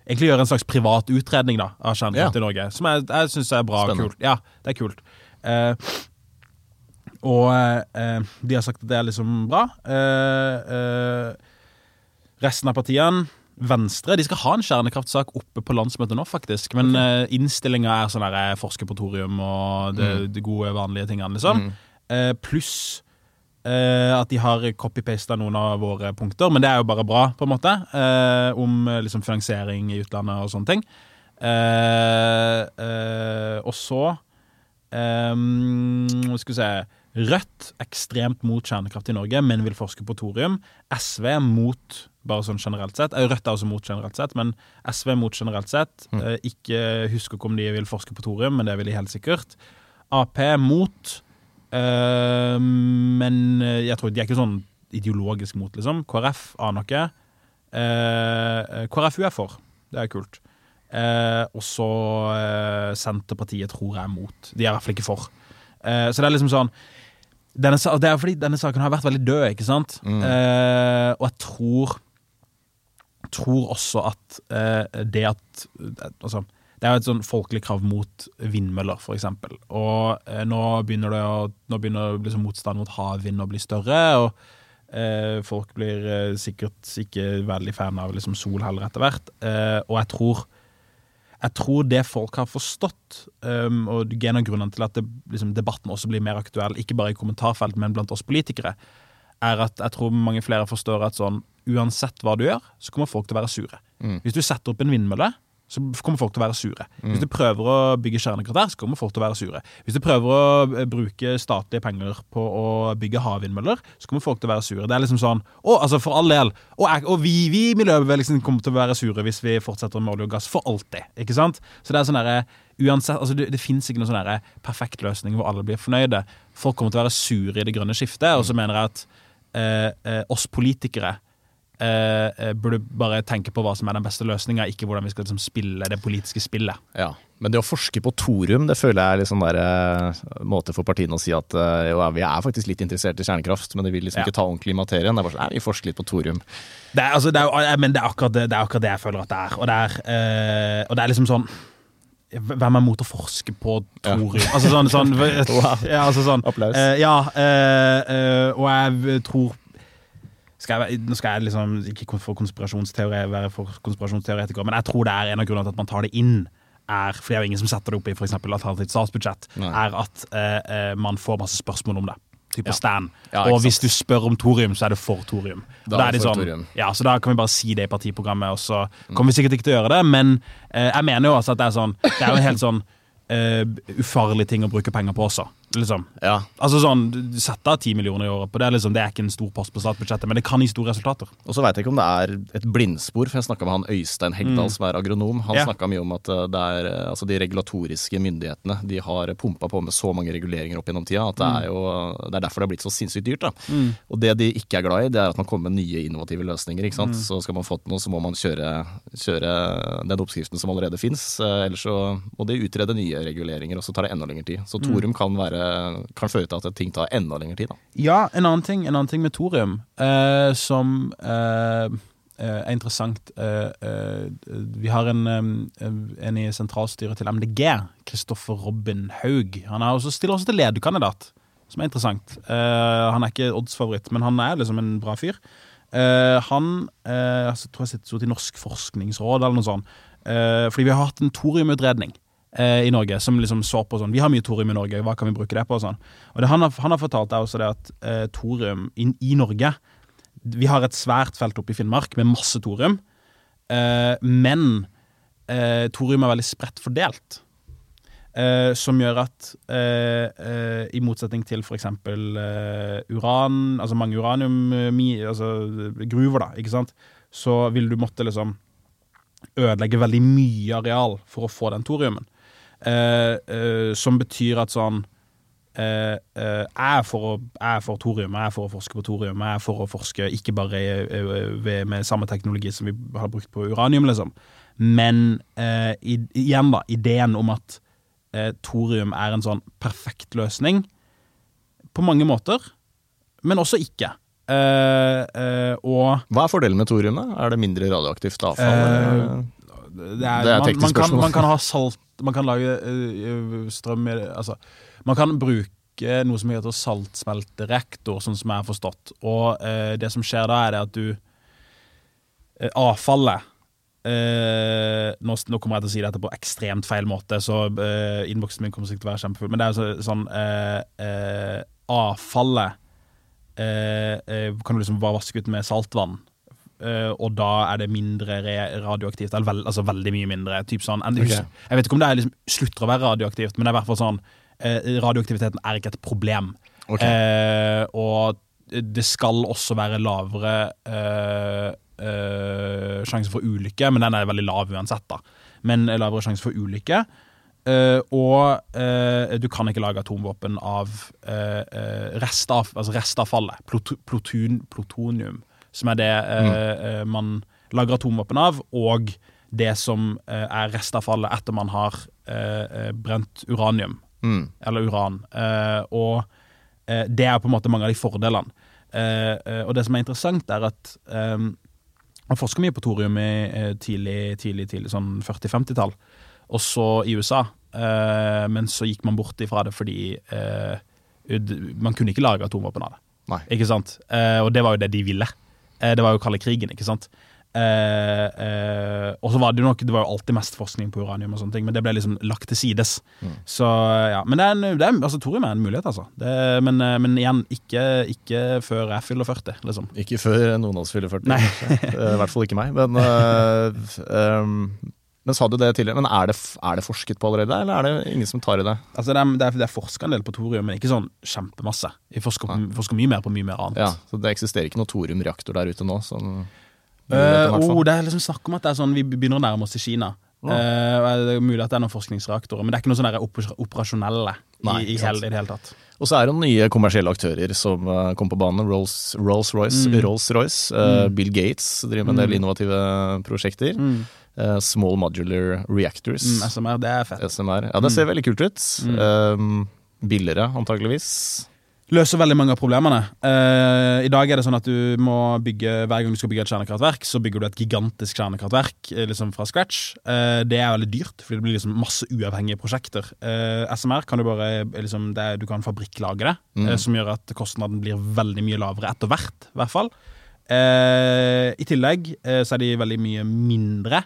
egentlig gjøre en slags privat utredning da, av kjernekraft ja. i Norge. Som jeg, jeg syns er bra og kult. Ja, det er kult. Eh, og eh, de har sagt at det er liksom bra. Eh, Resten av partiene Venstre de skal ha en kjernekraftsak oppe på landsmøtet nå, faktisk. Men okay. uh, innstillinga er sånn eh, på thorium og det, mm. de gode, vanlige tingene, liksom. Mm. Uh, Pluss uh, at de har copy-pasta noen av våre punkter, men det er jo bare bra, på en måte. Uh, om liksom finansiering i utlandet og sånne ting. og så um, Skal vi se Rødt ekstremt mot kjernekraft i Norge, men vil forske på thorium. SV mot bare sånn generelt sett. Rødt er også mot generelt sett, men SV mot generelt sett. Mm. Eh, ikke husker ikke om de vil forske på thorium, men det vil de helt sikkert. Ap mot, øh, men jeg tror de er ikke sånn ideologisk mot, liksom. KrF aner ikke. Uh, KrFU er for. Det er kult. Uh, og så Senterpartiet tror jeg er mot. De er i hvert fall ikke for. så det er liksom sånn denne, Det er fordi denne saken har vært veldig død, ikke sant? Mm. Eh, og jeg tror tror også at eh, det at Altså, det er jo et sånn folkelig krav mot vindmøller, f.eks. Og eh, nå begynner det å, nå begynner liksom motstand mot havvind å bli større. og eh, Folk blir eh, sikkert ikke veldig fan av liksom, sol heller etter hvert. Eh, og jeg tror, jeg tror det folk har forstått, um, og en av grunnene til at det, liksom, debatten også blir mer aktuell, ikke bare i kommentarfelt, men blant oss politikere, er at jeg tror mange flere forstår at sånn uansett hva du gjør, så kommer folk til å være sure. Mm. Hvis du setter opp en vindmølle, så kommer folk til å være sure. Mm. Hvis du prøver å bygge kjernekraft så kommer folk til å være sure. Hvis du prøver å eh, bruke statlige penger på å bygge havvindmøller, så kommer folk til å være sure. Det er liksom sånn Å, altså, for all del. Og, og vi, vi i miljøbevegelsen kommer til å være sure hvis vi fortsetter med olje og gass for alltid. Ikke sant? Så det er sånn derre Uansett, altså det, det fins ikke noen sånn perfekt løsning hvor alle blir fornøyde. Folk kommer til å være sure i det grønne skiftet, og så mener jeg at eh, eh, oss politikere Eh, eh, burde bare tenke på hva som er den beste løsninga, ikke hvordan vi skal liksom, spille det politiske spillet. Ja, Men det å forske på Torum det føler jeg er liksom der, uh, måte for partiene å si at uh, jo, vi er faktisk litt interessert i kjernekraft, men de vil liksom ja. ikke ta ordentlig i materien. Det er bare sånn, vi forsker litt på Torum. Det er, altså, det er, men det er, akkurat det, det er, akkurat det, jeg føler at det er. Og det er, og det er liksom sånn hvem er mot å forske på thorium? Ja. Altså sånn, sånn, wow. ja, altså sånn Applaus. ja, og jeg tror skal jeg, nå skal jeg liksom ikke for være for konspirasjonsteoretiker, men jeg tror det er en av grunnene til at man tar det inn, er, for det er jo ingen som setter det opp i f.eks. alternativt statsbudsjett, Nei. er at eh, eh, man får masse spørsmål om det. Type ja. stand. Ja, og hvis du spør om thorium, så er det for thorium. Da, er det sånn, ja, så da kan vi bare si det i partiprogrammet, og så mm. kommer vi sikkert ikke til å gjøre det. Men eh, jeg mener jo også at det er sånn Det er jo en helt sånn uh, ufarlig ting å bruke penger på også. Liksom. Ja. Altså sånn, Sette av ti millioner i året på det. Liksom, det er ikke en stor post på statsbudsjettet, men det kan gi store resultater. Og så veit jeg ikke om det er et blindspor, for jeg snakka med han Øystein Hegdal, mm. som er agronom. Han ja. snakka mye om at eh, det er, eh, altså de regulatoriske myndighetene de har pumpa på med så mange reguleringer opp gjennom tida at det er jo det er derfor det har blitt så sinnssykt dyrt. da. Mm. Og det de ikke er glad i, det er at man kommer med nye innovative løsninger. ikke sant? Mm. Så skal man få til noe, så må man kjøre, kjøre den oppskriften som allerede fins. Ellers så må de utrede nye reguleringer, og så tar det enda lengre tid. Så mm. Torum kan, være, kan føre til at ting tar enda lengre tid. Da. Ja, en annen ting, en annen ting med thorium eh, som eh, eh er interessant eh, eh, Vi har en, en, i sentralstyret til MDG, Kristoffer Robin Haug. Han også, stiller også til lederkandidat, som er interessant. han er ikke oddsfavoritt, men han er liksom en bra fyr. han jeg tror jeg sitter i Norsk forskningsråd eller noe sånt. fordi vi har hatt en thoriumutredning eh, i Norge som liksom så på sånn Vi har mye thorium i Norge, hva kan vi bruke det på? Og sånn. Og det han, har, han har fortalt, er også det at eh, thorium i, i, Norge Vi har et svært felt oppe i Finnmark med masse thorium, eh, men eh, thorium er veldig spredt fordelt. Eh, som gjør at eh, i motsetning til f.eks. Eh, uran, altså mange uranium, altså da, ikke sant, så vil du måtte liksom ødelegge veldig mye areal for å få den thoriumen. Eh, eh, som betyr at sånn eh, jeg er for, for thorium, jeg er for å forske på thorium, jeg er for å forske ikke bare ved, med samme teknologi som vi har brukt på uranium, liksom. Men i, igjen, da, ideen om at thorium er en sånn perfekt løsning på mange måter, men også ikke. Uh, uh, og Hva er fordelen med thorium? da? Er det mindre radioaktivt avfall? Uh, det er, det er man, man, kan, man, kan, ha salt man kan lage uh, strøm i Altså, man kan bruke noe som heter saltsmeltereaktor, sånn som jeg har forstått. Og uh, det som skjer da, er det at du uh, Avfallet nå, nå, kommer jeg til å si dette på ekstremt feil måte, så innboksen min kommer sikkert til å være kjempefull. Men det er så, sånn Avfallet kan du liksom bare vaske ut med saltvann. Uh, og da er det mindre radioaktivt. Eller veld, altså veldig mye mindre. Sånn, okay. Jeg vet ikke om det liksom, slutter å være radioaktivt, men det er i hvert fall sånn uh, radioaktiviteten er ikke et problem. Okay. Uh, og det skal også være lavere sjanse for ulykke, men den er veldig lav uansett. da Men lavere sjanse for ulykke. og du kan ikke lage atomvåpen av restav, altså restavfallet. Plot plutun, plutonium som er det mm. eh, man lager atomvåpen av, og det som eh, er restavfallet etter man har eh, eh brent uranium. Mm. Eller uran. Eh, og det er på en måte mange av de fordelene. og det som er interessant, er at man forsker mye på thorium i tidlig, tidlig, tidlig sånn 40-50-tall, også i USA. men så gikk man bort ifra det fordi man kunne ikke lage atomvåpen av det. Nei. Ikke sant? og det var jo det de ville. Det var jo kalde krigen, ikke sant. Eh, eh, og så var det jo nok Det var jo alltid mest forskning på uranium, og sånne ting men det ble liksom lagt til sides. Mm. Så ja, Men det er, en, det er, altså, thorium er en mulighet, altså. Det, men, eh, men, igjen, ikke, ikke, før jeg fyller 40, liksom. Ikke før noen av oss fyller 40. Eh, I hvert fall ikke meg. Men, uh, um, men sa du det tidligere, men er det, er det, forsket på allerede, eller er det ingen som tar i det? Altså Det er, det er, det er forska en del på thorium, men ikke sånn kjempemasse. Vi forsker, ja. forsker, mye mer på mye mer annet. Ja, Så det eksisterer ikke noe thoriumreaktor der ute nå? Sånn Uh, oh, det er liksom snakk om at det er sånn vi begynner å nærme oss i Kina. Oh. Uh, det er mulig at det er noen forskningsreaktorer, men det er ikke noe sånn operasjonelle Nei, i, i, hel, i, det hele tatt. Og så er det nye kommersielle aktører som uh, kom på banen. Rolls-Royce, Rolls mm. Rolls uh, mm. Bill Gates driver med en del mm. innovative prosjekter. Mm. Uh, small Modular Reactors. Mm, SMR, det er fett. SMR. Ja, det ser veldig kult ut. billigere, antageligvis. Løser veldig mange av problemene. Uh, I dag er det sånn at du må bygge hver gang du skal bygge et kjernekraftverk, så bygger du et gigantisk kjernekraftverk eh, liksom fra scratch. Uh, det er veldig dyrt, fordi det blir liksom masse uavhengige prosjekter. Uh, SMR kan du bare liksom, er, Du kan fabrikklage det, mm. som gjør at kostnaden blir veldig mye lavere etter hvert. I hvert fall. I tillegg så er de veldig mye mindre.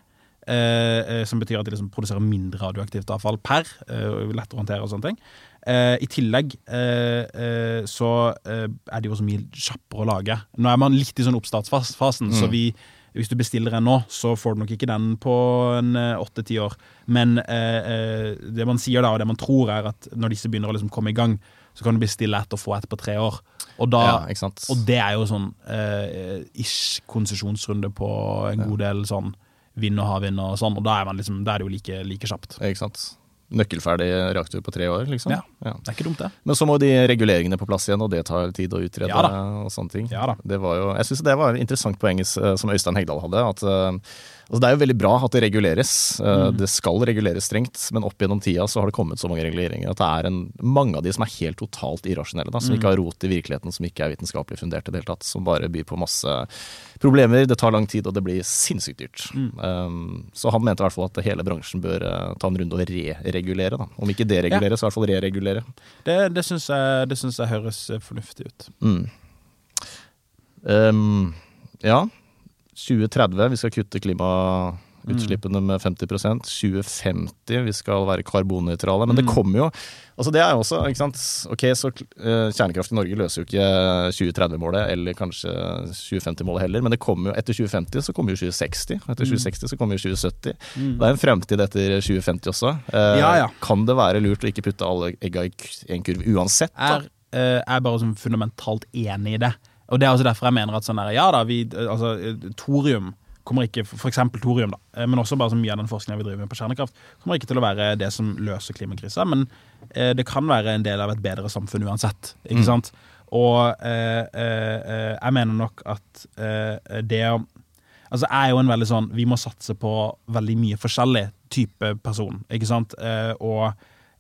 Som betyr at de liksom produserer mindre radioaktivt avfall per. lettere å håndtere og sånne ting. Eh, I tillegg uh, uh, så er det jo så mye kjappere å lage. Nå er man litt i sånn oppstartsfasen, mm. så vi, hvis du bestiller en nå, så får du nok ikke den på en åtte-ti år. Men det man sier da, og det man tror, er at når disse begynner å liksom komme i gang, så kan du bestille et og få et på tre år. Og, da, ja, og det er jo sånn ish konsesjonsrunde på en god del sånn vind og havvind og sånn, og da er, liksom, da er det jo like, like kjapt. Ikke sant nøkkelferdig reaktor på tre år, liksom. Ja, ja, det er ikke dumt det. Men så må de reguleringene på plass igjen, og det tar tid å utrede. Ja, og sånne ting. Ja, da. Det var jo, jeg syns det var et interessant poeng eh, som Øystein Hegdal hadde. at uh, Altså, det er jo veldig bra at det reguleres. Eh, mm. Det skal reguleres strengt, men opp gjennom tida så har det kommet så mange reguleringer at det er en, mange av de som er helt totalt irrasjonelle. Da, som mm. ikke har rot i virkeligheten, som ikke er vitenskapelig fundert i det hele tatt. Som bare byr på masse problemer. Det tar lang tid, og det blir sinnssykt dyrt. Mm. Um, så han mente i hvert fall at hele bransjen bør uh, ta en runde og re-regulere. Da. Om ikke deregulere, ja. så i hvert fall re-regulere. Det, det syns jeg, jeg, høres fornuftig ut. Mm. Um, ja. 2030 vi skal kutte klimautslippene med 50% 2050 vi skal være karbonnøytrale. Men det mm. kommer jo altså Det er jo også ikke sant? Ok, så uh, Kjernekraft i Norge løser jo ikke 2030-målet, eller kanskje 2050-målet heller, men det kommer jo etter 2050 så kommer jo 2060. Etter 2060 mm. så kommer jo 2070. Mm. Det er en fremtid etter 2050 også. Uh, ja, ja. Kan det være lurt å ikke putte alle egga i en kurv uansett? Da? Er, uh, er bare sånn fundamentalt enig i det. Og Det er også derfor jeg mener at sånn der, ja da, vi, altså, thorium kommer ikke, eksempel thorium, da, eh, men også bare så mye av den forskningen vi driver med på kjernekraft, kommer ikke til å være det som løser klimakrisa, men eh, det kan være en del av et bedre samfunn uansett. ikke mm. sant? Og eh, eh, jeg mener nok at eh, det å Altså, jeg er jo en veldig sånn Vi må satse på veldig mye forskjellig type person, ikke sant? Eh, og Eh,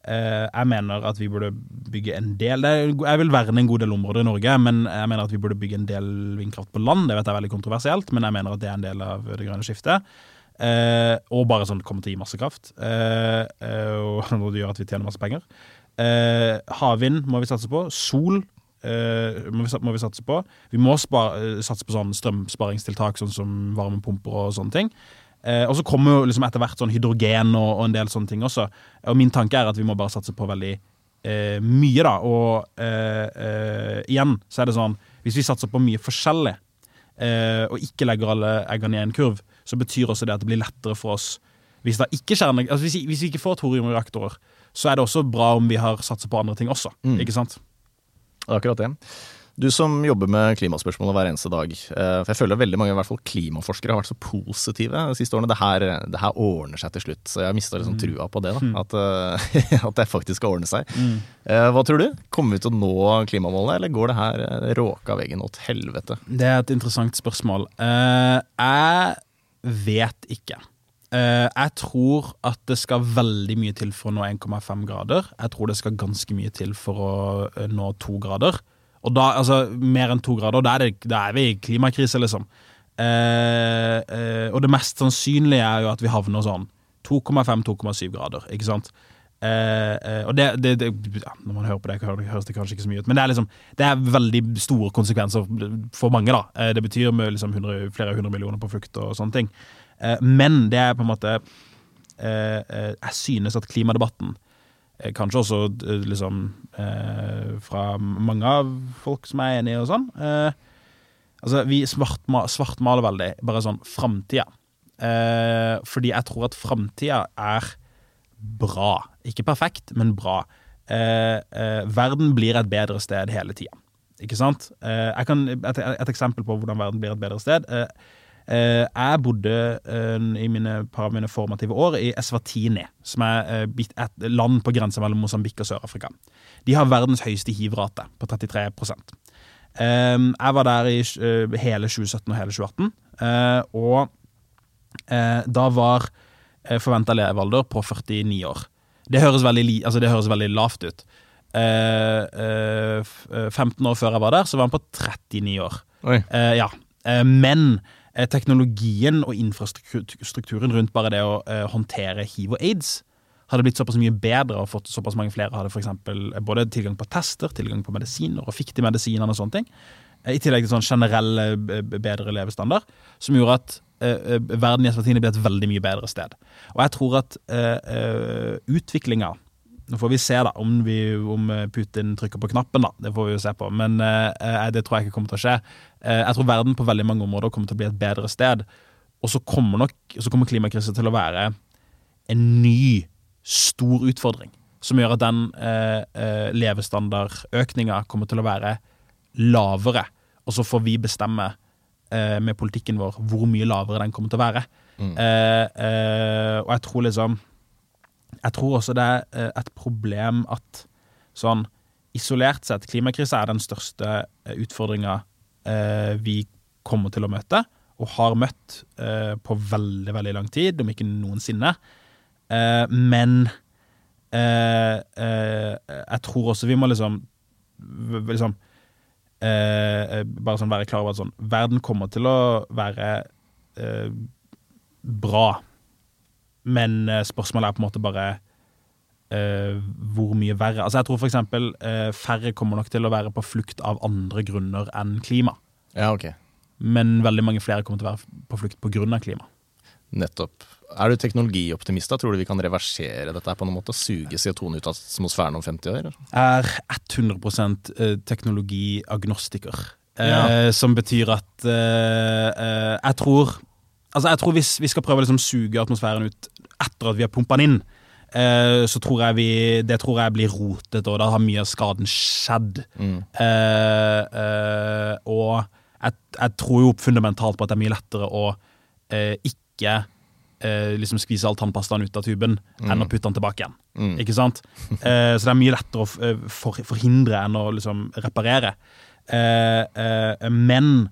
jeg mener at vi burde bygge en del Jeg vil verne en god del områder i Norge, men jeg mener at vi burde bygge en del vindkraft på land. Det vet jeg er veldig kontroversielt, men jeg mener at det er en del av det grønne skiftet. Eh, og bare sånn kommer til å gi masse kraft. eh og det gjør at vi tjener masse penger. Eh, havvind må vi satse på. Sol eh, må vi, må, vi, satse på. Vi må spare, satse på sånn strømsparingstiltak, sånn som varmepumper og sånne ting. Eh, og så kommer jo liksom etter hvert sånn hydrogen og, og, en del sånne ting også. Og min tanke er at vi må bare satse på veldig eh, mye, da. Og eh, eh igjen så er det sånn Hvis vi satser på mye forskjellig, eh, og ikke legger alle eggene i en kurv, så betyr også det at det blir lettere for oss hvis, ikke kjerne, altså hvis, hvis, vi ikke får thoriumreaktorer, så er det også bra om vi har satset på andre ting også. Mm. Ikke sant? Akkurat det. Du som jobber med klimaspørsmålet hver eneste dag. Eh, for Jeg føler veldig mange i hvert fall klimaforskere har vært så positive de siste årene. Det her, det her ordner seg til slutt. Så jeg har mista liksom mm. trua på det. da, mm. at, eh, at, det faktisk skal ordne seg. Mm. Eh, hva tror du? Kommer vi til å nå klimamålene, eller går det her råka veggen åt helvete? Det er et interessant spørsmål. Jeg vet ikke. Uh, jeg tror at det skal veldig mye til for å nå 1,5 grader. Jeg tror det skal ganske mye til for å nå 2 grader. Og da, altså, mer enn to grader, da er, det, da er vi i klimakrise, liksom. Eh, eh, og det mest sannsynlige er jo at vi havner sånn 2,5-2,7 grader, ikke sant. Eh, eh, og det, det, det ja, Når man hører på det, høres det kanskje ikke så mye ut, men det er, liksom, det er veldig store konsekvenser for mange. da. Eh, det betyr med liksom 100, flere hundre millioner på flukt og sånne ting. Eh, men det er på en måte Jeg synes at klimadebatten Kanskje også liksom fra mange av folk som er enige og sånn. altså, vi svartmaler, svart veldig bare sånn framtida. fordi jeg tror at framtida er bra. Ikke perfekt, men bra. Eh, eh, verden blir et bedre sted hele tida. Ikke sant? Eh, et, et, eksempel på hvordan verden blir et bedre sted. Eh, eh, jeg bodde eh, i mine, par av mine formative år i Eswatini, som er et land på grensa mellom Mosambik og Sør-Afrika. De har verdens høyeste hivrate, på 33% Jeg var der i hele 2017 og hele 2018, og da var Eh, forventa levealder på 49 år. Det høres veldig, altså det høres veldig lavt ut. Uh, uh, 15 år før jeg var der, så var han på 39 år. Uh, ja. Eh, men eh, teknologien og infrastrukturen rundt bare det å håndtere hiv og aids hadde blitt såpass mye bedre og fått såpass mange flere hadde for eksempel, både tilgang på tester, tilgang på medisiner og fikk de medisinene og sånne ting. I tillegg til sånn generell bedre levestandard, som gjorde at uh, verden i Eswatini ble et veldig mye bedre sted. Og jeg tror at uh, utviklinga Nå får vi se da om, vi, om, Putin trykker på knappen, da. Det får vi jo se på. Men eh, det tror jeg ikke kommer til å skje. jeg tror verden på veldig mange områder kommer til å bli et bedre sted. Og så kommer nok så kommer klimakrisen til å være en ny, stor utfordring. Som gjør at den levestandardøkninga kommer til å være lavere. Og så får vi bestemme eh, med politikken vår hvor mye lavere den kommer til å være. Mm. Eh, eh, og jeg tror liksom Jeg tror også det er eh, et problem at sånn isolert sett Klimakrisa er den største eh, utfordringa eh, vi kommer til å møte, og har møtt på veldig, veldig lang tid, om ikke noensinne. men jeg tror også vi må liksom liksom eh, Bare sånn være klar over at sånn Verden kommer til å være eh, bra, men eh, spørsmålet er på en måte bare Uh, hvor mye verre. Altså Jeg tror f.eks. Uh, færre kommer nok til å være på flukt av andre grunner enn klima. Ja, ok. Men veldig mange flere kommer til å være på flukt pga. klima. Nettopp. Er du teknologioptimist? da? Tror du vi kan reversere dette på noen måte? Suge CO2-en ut av atmosfæren om 50 år? Jeg er 100 eh, teknologiagnostiker. Eh, ja. Eh, som betyr at eh, eh, jeg tror Altså, jeg tror hvis vi skal prøve å liksom suge atmosfæren ut etter at vi har pumpa den inn, eh, så tror jeg vi Det tror jeg blir rotet, og da har mye av skaden skjedd. Mm. og jeg, jeg, tror jo fundamentalt på at det er mye lettere å ikke ikke eh, liksom skvise all tannpastaen ut av tuben mm. enn å putte den tilbake igjen. Mm. Ikke sant? Eh, så det er mye lettere å eh, for, forhindre enn å liksom reparere. Eh, eh men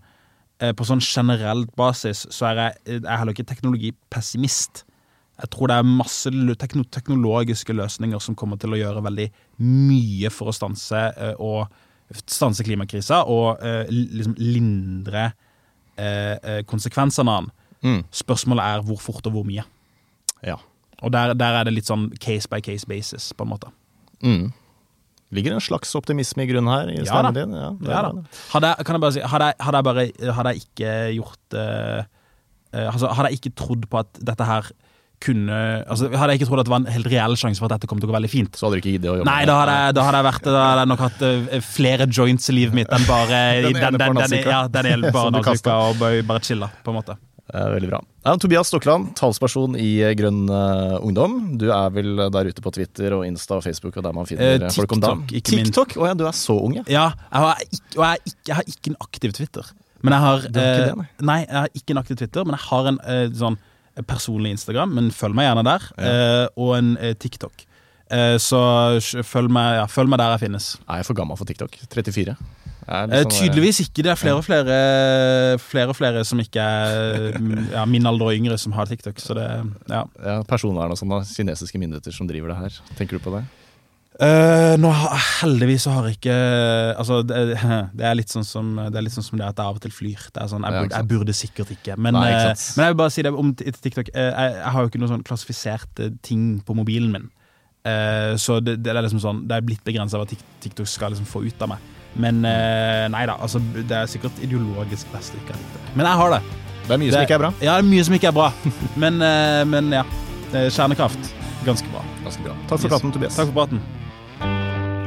eh, på sånn generelt basis så er jeg, jeg er heller ikke teknologipessimist. Jeg tror det er masse teknologiske løsninger som kommer til å gjøre veldig mye for å stanse, og, stanse klimakrisa og liksom lindre konsekvensene av den. Mm. Spørsmålet er hvor fort og hvor mye. Ja. Og der, der, er det litt sånn case by case basis, på en måte. Mm. Ligger en slags optimisme i grunnen her? i ja, da. Din? Ja, ja da. Hadde, kan jeg bare si, hadde jeg, hadde jeg, bare, hadde jeg ikke gjort uh, uh, altså, Hadde jeg ikke trodd på at dette her kunne altså, Hadde jeg ikke trodd at det var en helt reell sjanse for at dette kom til å gå veldig fint Så hadde du ikke giddet å jobbe Nei, da hadde, jeg, da hadde jeg vært Da hadde jeg nok hatt uh, flere joints i livet mitt enn bare den, den, den, den, ja, den ene bare nazika og bare chilla, på en måte. Veldig bra. Tobias Stokland, talsperson i Grønn uh, Ungdom. Du er vel der ute på Twitter og Insta og Facebook og der man finner eh, folk om dagen? TikTok? Å ja, du er så ung, ja. ja jeg har ikke, og jeg, ikke, jeg har ikke en aktiv Twitter. Men jeg har, ikke det, nei. nei, jeg har ikke en aktiv Twitter, men jeg har en uh, sånn personlig Instagram, men følg meg gjerne der, ja. uh, og en TikTok. så følg meg, ja, følg meg, der jeg finnes. Er jeg for gammel for TikTok? 34? Sånn tydeligvis ikke. Det er flere og flere, flere, og flere som ikke er ja, min alder og yngre, som har TikTok. Så det, ja. ja Personvern og sånne kinesiske myndigheter som driver det her. Tenker du på det? Uh, nå Heldigvis så har jeg ikke Altså, det, det, er litt sånn som det er litt sånn som det at jeg av og til flyr. Det er sånn, Jeg, burde, jeg burde sikkert ikke. Men, Nei, ikke uh, men jeg vil bare si det om TikTok. Uh, jeg, jeg, har jo ikke noen sånn klassifiserte ting på mobilen min. så det, det, er liksom sånn Det er blitt begrensa hva TikTok skal liksom få ut av meg. Men nei da, altså det er sikkert ideologisk best ikke ha Men jeg har det. Det er mye som ikke er bra. Ja, det er mye som ikke er bra. men, men ja. Kjernekraft. Ganske bra. Ganske bra. Takk for praten, Tobias. Takk for praten.